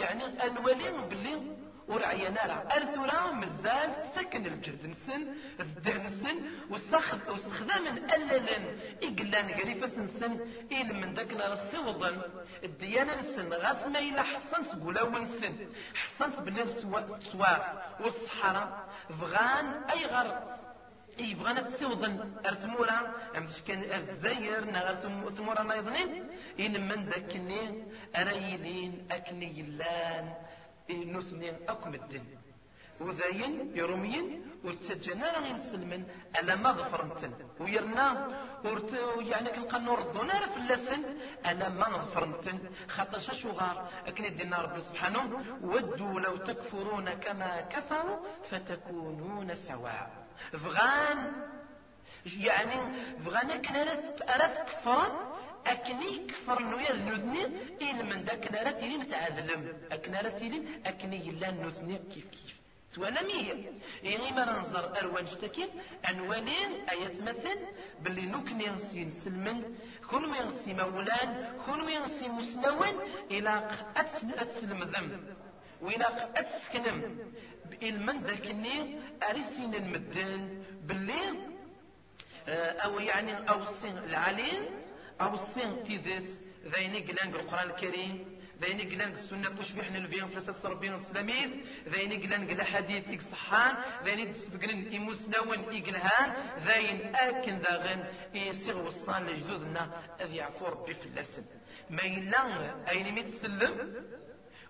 يعني الولي باللي ورعينا راه ارثورا مزال تسكن الجهد نسن الذهن نسن واستخدام أللا إقلان قريفة نسن إل من ذاك الصوضن الديانة نسن غاس ما إلا حسن سقولا ونسن. حسن بلي تسوار والصحراء فغان أي غر إي بغانا تسوضن. ارتمورا امش كان ارتزاير نغار ثمورا نايضنين. ان من ذاكني ارايلين أكني يلان. نثني أكم الدن وذاين يرومين ورتجنا غين سلمن ألا ما ظفرنتن ويرنا ورت يعني كنقى نردونا في اللسن ألا ما ظفرنتن خاطر شغار أكن دينا ربي سبحانه ودوا لو تكفرون كما كفروا فتكونون سواء. فغان يعني فغان كان أرث كفرا أكني كفر نويا ذنوثني إلا من ذاك نارا تيلي متعذلم أكن نارا تيلي أكني إلا نوثني كيف كيف. توانا مية يعني ما ننظر أروان شتكين أنوانين آيات مثل باللي نوك ننسي نسلمن كون ينسي مولان كون ينسي مسنون إلى أتسلم ذنب وإلى أتسكنم. من ذاكني أرسين المدن باللي آه، أو يعني أو السن العليم أو الصين تيدت ذيني قلان القرآن الكريم ذيني قلان السنة بوش بيحنا الفيهم فلسة ربنا السلاميس ذيني قلان قلا حديث إك صحان ذيني تسبقن إيموس نون إقلهان ذين آكن ذاغن إيسيغ وصان لجدودنا أذي عفو ربي ما إلا أين متسلم؟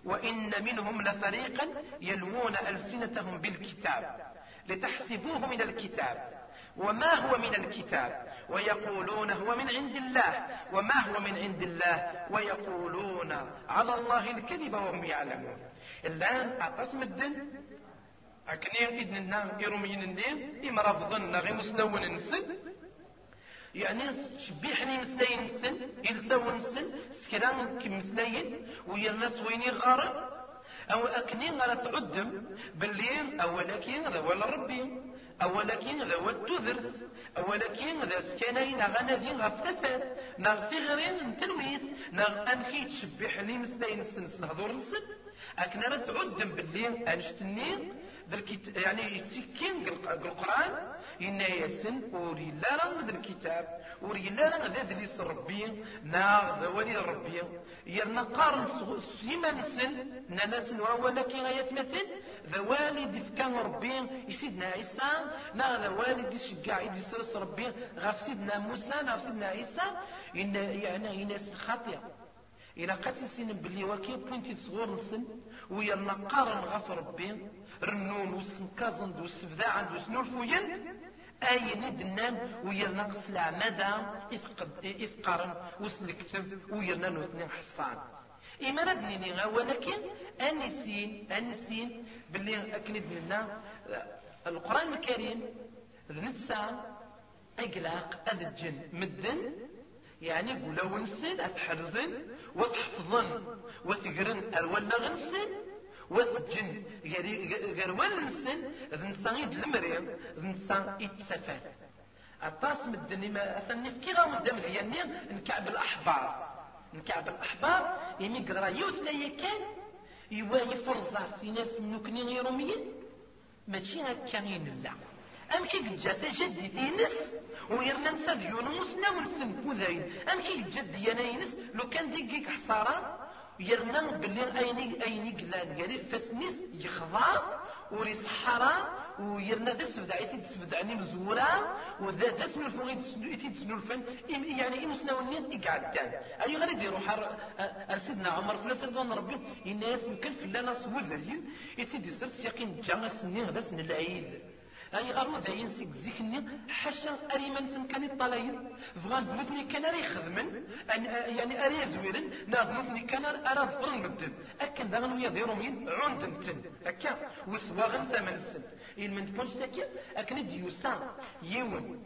وإن منهم لفريقا يلوون ألسنتهم بالكتاب لتحسبوه من الكتاب. وما هو من الكتاب؟ ويقولون هو من عند الله. وما هو من عند الله؟ ويقولون على الله الكذب وهم يعلمون. الآن أعتصم الدن أكنين إذن النام إرمين النين إما رفضن غير مسلون نسن. يعني شبيحني مسلاين نسن. إلساو نسن. سكران كم مسلاين ويا الناس وين غارب أو أكنين غالا تعدم بالليل أو ولكن ولا ربي. أولكن ذا التذرث أولكن ذا سكانين غنادي غفتفات نغ ثغرين تنويث نغ أمكي تشبح لي مسلاين السنس الهضور نسن أكن راه تعدم باللي أنشتني يعني يتسكين القرآن. إن يسن وري لا رغم الكتاب وري لا رغم ذا ذليس ربي نا ذا ولي ربي. يرنا قارن سيما نسن نانسن وهو لكي غاية مثل ذا والد فكان ربي يسيدنا عيسى نا ذا والد يشجع يدي سرس ربي غاف سيدنا موسى غاف سيدنا عيسى. إن يعني يناس الخطيئة إلا قاتي سين بلي وكي بوينتي تصغور نسن ويا النقار غاف ربي. رنون وسنكازن وسفداعن وسنولفوينت أي ندنان ويرنا نقص العمادة إثقارن وسلكتب ويرنا نوثني حصان. إما ردني ولكن أنسين أنسين باللي أكند منا القرآن الكريم ذنتسا إقلاق أذ الجن مدن. يعني قولا ونسن أتحرزن وتحفظن وتقرن أرولا غنسن. وثجن غير ونسن ذنسا يد المريم ذنسا يتسفات أطاس مدني ما أثني في كيغا مدام يعني نكعب الأحبار. نكعب الأحبار يمي قدرا يوث لا كان يوا يفرزع سيناس منوكني غيروميين ماشي هكا لا أمشي قد جات جدي تينس ويرنا نسا ديون مسنا ونسن بوذاين أمشي قد جد يناينس لو كان ديكيك حصارا يرنا بلي أيني أيني قلان. قالي فاسنيس يخضع وري صحراء ويرنا ذا سفد عيتي تسفد عني مزورة وذا ذا سنو الفن يتي تسنو الفن. يعني إم سناوني يقعد دان أي غير يديرو حر أرسدنا عمر فلا سردوان ربي الناس ممكن فلانا سوذرين يتي دي سرت يقين جانا سنين غدا سن العيد. أي غارو ذاين سيك زيكني حاشا أريمان سن كان الطلاين فغان بنوتني كان راه يخدمن يعني أري زويرن نا بنوتني كان أرى ظفرن مدن أكن داغن ويا ديرو مين عندن تن أكا وسواغن ثمن سن إن من تكونش تاكي أكن ديوسا يون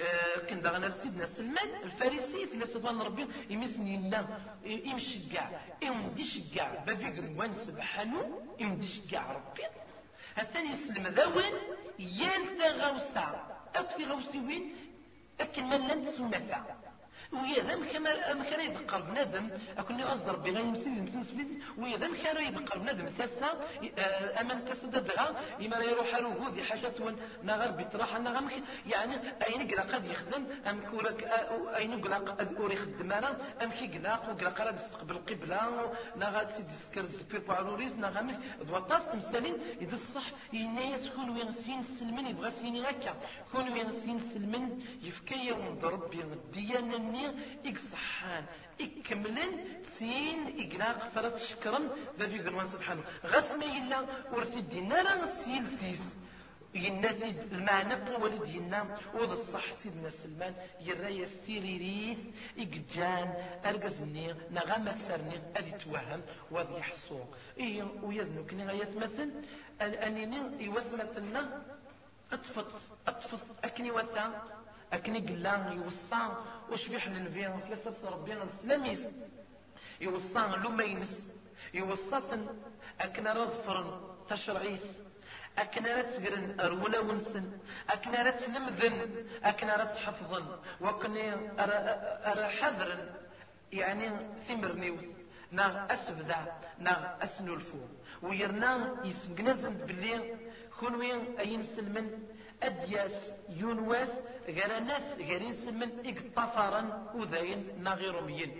آه، كان داغنا سيدنا سلمان الفارسي في سبحان ربي يمسني لنا يمشي كاع. يمدي شكاع بافي قروان سبحانه يمدي ربي. الثاني يسلم ذوين يالتا غوسا أكثر غوسي وين؟ أكن من لن تسمثا ويا ذا كما كان يدقر بنادم. أكون أزر بغير مسيد مسيد ويا ذا كان يدقر بنادم. تسا آه، أمن تسد دغا إما يروح روحو ذي حاجات وين نغر بتراح نغم يعني أين قلا قد يخدم؟ أم كورك آه، أين قلا قد أوري خدم أنا؟ أم كي قلا وقلا قد يستقبل قبلة نغا سيدي سكر زبير باروريز نغا دوطاس تمثالين. إذا الصح ينايس كون وين سين سلمن يبغى سيني هكا كون وين سين سلمن يفكي يوم ضرب الديانة إك صحان إكملن سين إقلاق فرط شكرا ذا قلوان سبحانه غسما إلا ورتد دينا سيل سيس. يناتي المعنى ولد ينا وذ الصح سيدنا سلمان يرى يستيري ريث إقجان أرقزني نغامة ثرني أذي توهم وذي يحصو. إيه ويذنو كني غيثمثل أنيني يوثمثلنا أطفط أطفط أكني وثا. أكني قلان يوصى وشبيح للنبي فلسة ربي السلاميس يوصى لما ينس يوصى أكنا رضفرن تشرعيث أكنا رتقرن أرولا ونسن. أكنا رتنمذن أكنا رتحفظن. وكني أرى حذرا يعني ثمر نيوث نا أسفدا نا أسنولفو. ويرنا يسبقنازن باللي كون أين سلمن أدياس يونواس غرانات غيرين سلمن إقطفرا وذاين ناغيروميين.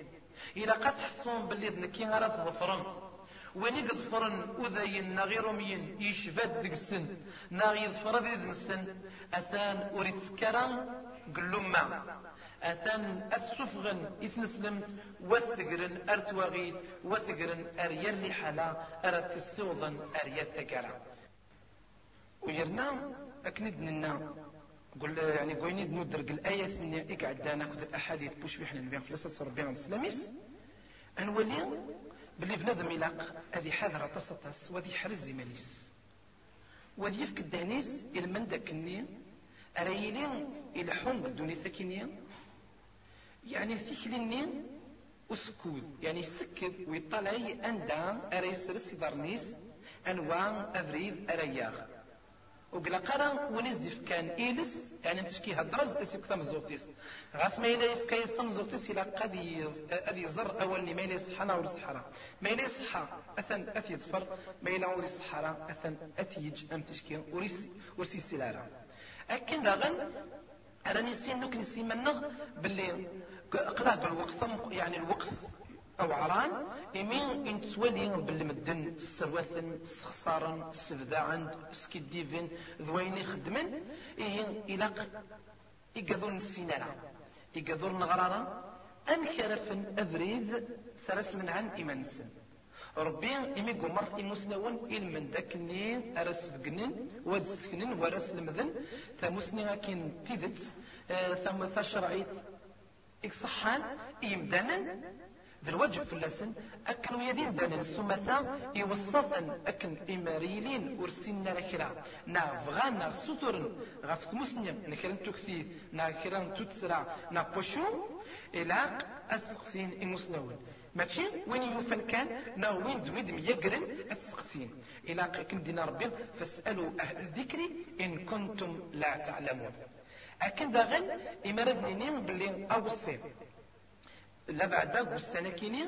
إلا قد تحصون باللي ذنكي غير تظفرن. وين يقظفرن وذاين ناغيروميين؟ يشفاد ديك السن. ناغي يظفر ذي السن. أثان أريد سكرا قلوما أثان أتسفغن إثنسلم وثقرن أرتواغيث وثقرن أريال لحالا أرت السوضن أريال ثقرا ويرنا أكند لنا قل يعني قويني ندرق الآية ثانية إقعد دانا كنت الأحاديث بوش بيحنا نبيع ربي عن السلاميس أنولي باللي بنادم إلاق هذه حاضرة تصطس وذي حرز ماليس وذي يفك الدانيس إلى من داكني أريلي إلى حون الدنيا ثكينية يعني ثكليني أسكود يعني سكد ويطلعي أندا أريس رسي دارنيس أنواع أفريد أرياغ. وقلا قرأ ونيز ديف كان إيلس يعني تشكي هدرز كثام زوتيس غاس ما إلا يفكا يستم زوتيس إلا قد أدي زر أول ما إلا يصحنا ور صحرا. ما إلا يصحى أثن أثي ظفر ما إلا ور صحرا أثن أتيج أم تشكي ورسي سلارا أكن داغن راني سين دوك نسي منا باللي قلاد الوقت يعني الوقت أو عران إمين إن تولي بالمدن السرواثن السخسارن السفداعن السكيديفن ذوين يخدمن إيه إلاق إقذون السينارة إقذون نغرارا أم كرفن أبريد سرس من عن إيمان السن ربي إمي قمر إمسنون إلمن داكني أرس فقنن واد سكنن ورس المذن ثمسني أكين تيدت آه، ثم تشرعيت إكصحان إيمدانا ذا الواجب في اللسن أكن ويدين دانا السمثا يوسطا أكن إماريلين ورسينا لكرا نا فغانا سطر غف ثمسنيا نكرن تكثيث نا كران تتسرع نا بوشو إلا أسقسين المسنون ماشي؟ وين يوفن كان؟ نا وين دويد ميقرن السقسين إلا كن دينا ربي فاسألوا أهل الذكر إن كنتم لا تعلمون. أكن داغن إمارد نينين بلي أوصي لا بعد السنة كيني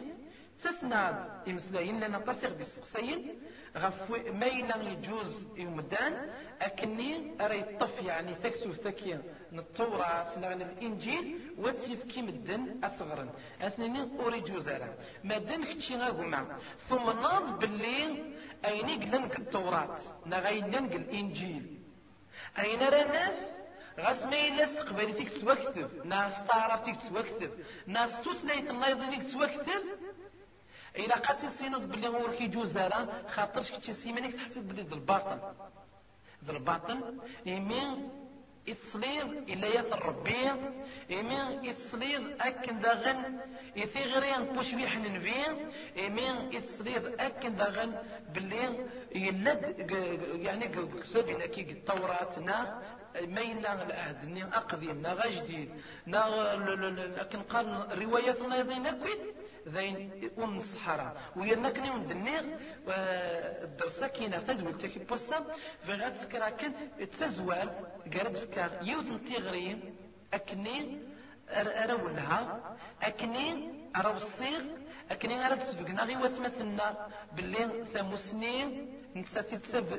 تسناد إمسلاين لنا تصيغ دي السقسين غف ما يجوز يمدان أكني أرى يطف يعني تكسو ثكيا التوراة نغن الإنجيل وتسيف كي مدن أتصغرن أسنيني أوري جوزارا مادام كتشي غاقوما ثم ناض باللي أين قلنك التوراة نغاين الإنجيل أين راه غاس ما استقبالي فيك توكتب ناس تعرف فيك توكتب ناس النايض فيك توكتب إلا قد سينض باللي هو ركي جوزارة خاطرش كتشي سيمانيك تحسب باللي ذا الباطن ذا الباطن يمين يتصليض إلا يثر ربي. إمين يتصليض أكن داغن. يثيغرين بوش بيح ننفين إمين يتصليض أكن داغن. باللي يلد يعني كتبنا كي التوراة نا مينا العهد ني أقدم نا غجديد نا لكن قال رواياتنا يضينا كويت ذين أم الصحراء ويرنكني وندني الدرسة كينا تدول تكي بوسا فغاد سكرا كان تزوال قرد فكار يوثن تيغري أكني أرولها أكني أروصيغ أكني أرد سبقنا غي وثمثلنا باللي ثمسني نتسات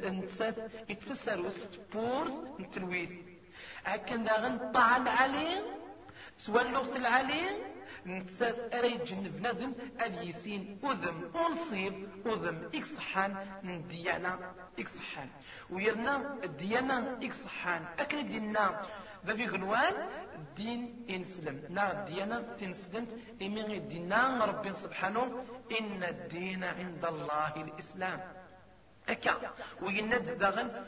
نتسات يتساروس بور نتلويث. أكن داغن طعن عليه سوى اللغة العليه نتسات أري جنب نذم أذ أذم أنصيب أذم إكصحان ديانا إكصحان ويرنا الديانا إكصحان أكن دينا ذا في غنوان الدين إنسلم. نا ديانا تنسلمت. إمي دينا ربي سبحانه. إن الدين عند الله الإسلام. أكا. ويند دغن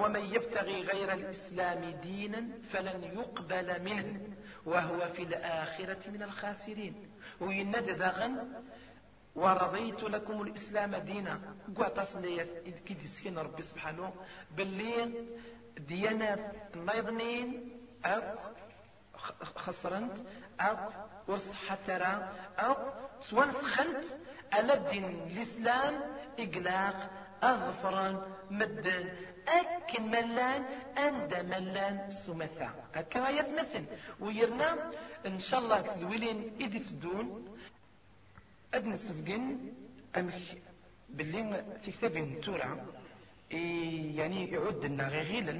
ومن يبتغي غير الإسلام دينا فلن يقبل منه وهو في الآخرة من الخاسرين. ويند دغن ورضيت لكم الإسلام دينا قوات لي كي سكين ربي سبحانه باللي ديانات النيضنين أو خسرنت أو وصحة ترى أو سوانسخنت على الدين الإسلام إقلاق أغفرا مدن أكن ملان أند ملان سمثا هكا يتمثل ويرنا إن شاء الله كذويلين إدي تدون أدن السفقن أمك باللي في كتاب تورا يعني يعد لنا غيلا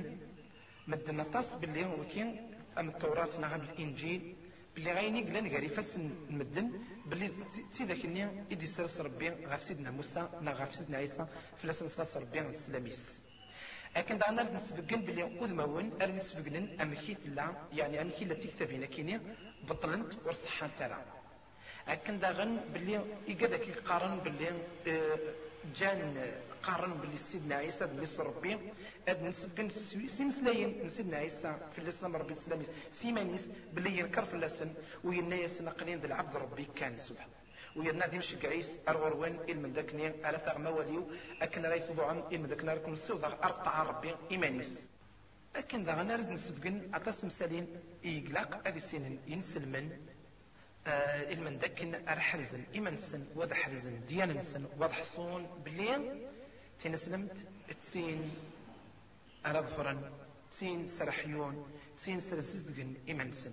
مدنا تص باللي هو كين. أم التوراة نغم الإنجيل. بلي غايني قلنا قاري فاس المدن بلي تسيدك اني ايدي سرس ربي غاف سيدنا موسى نا غاف سيدنا عيسى فلاس نصلاص ربي السلاميس لكن دعنا نسبقن بلي أذمون أرد نسبقن أمكيت لا يعني أمكي لا تكتفين كيني بطلنت ورصحان ترى لكن داغن بلي يقدك يقارن بلي آه جان قارن باللي سيدنا عيسى مصر ربي. اد نسبق سيمسلاين سيدنا عيسى في الإسلام ربي الاسلام سيمانيس باللي ينكر اللسن وينايس نقلين ذا العبد ربي كان سبحانه ويرنا ديم شقعيس أروروين إلمن داكني على ثغما وليو أكن رايث ضعن إلمن داكنا لكم السوضة أرطع ربي إيمانيس. أكن ذا غنارد نسفقن أتصم سالين إيقلاق أذي سنين ينسلمن آه المن دكن أرحرزن إيمان سن وضح حرزن ديان سن وضح صون بلين تنسلمت تسين أرضفرا تسين سرحيون تسين سرزدقن إيمان سن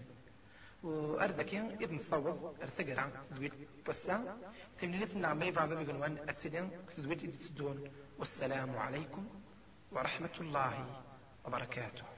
وأردك إذن صوب ارتقرا تدويت بسا تمليت النعمة بعض بيقولون أتسلين تدويت إذن والسلام عليكم ورحمة الله وبركاته.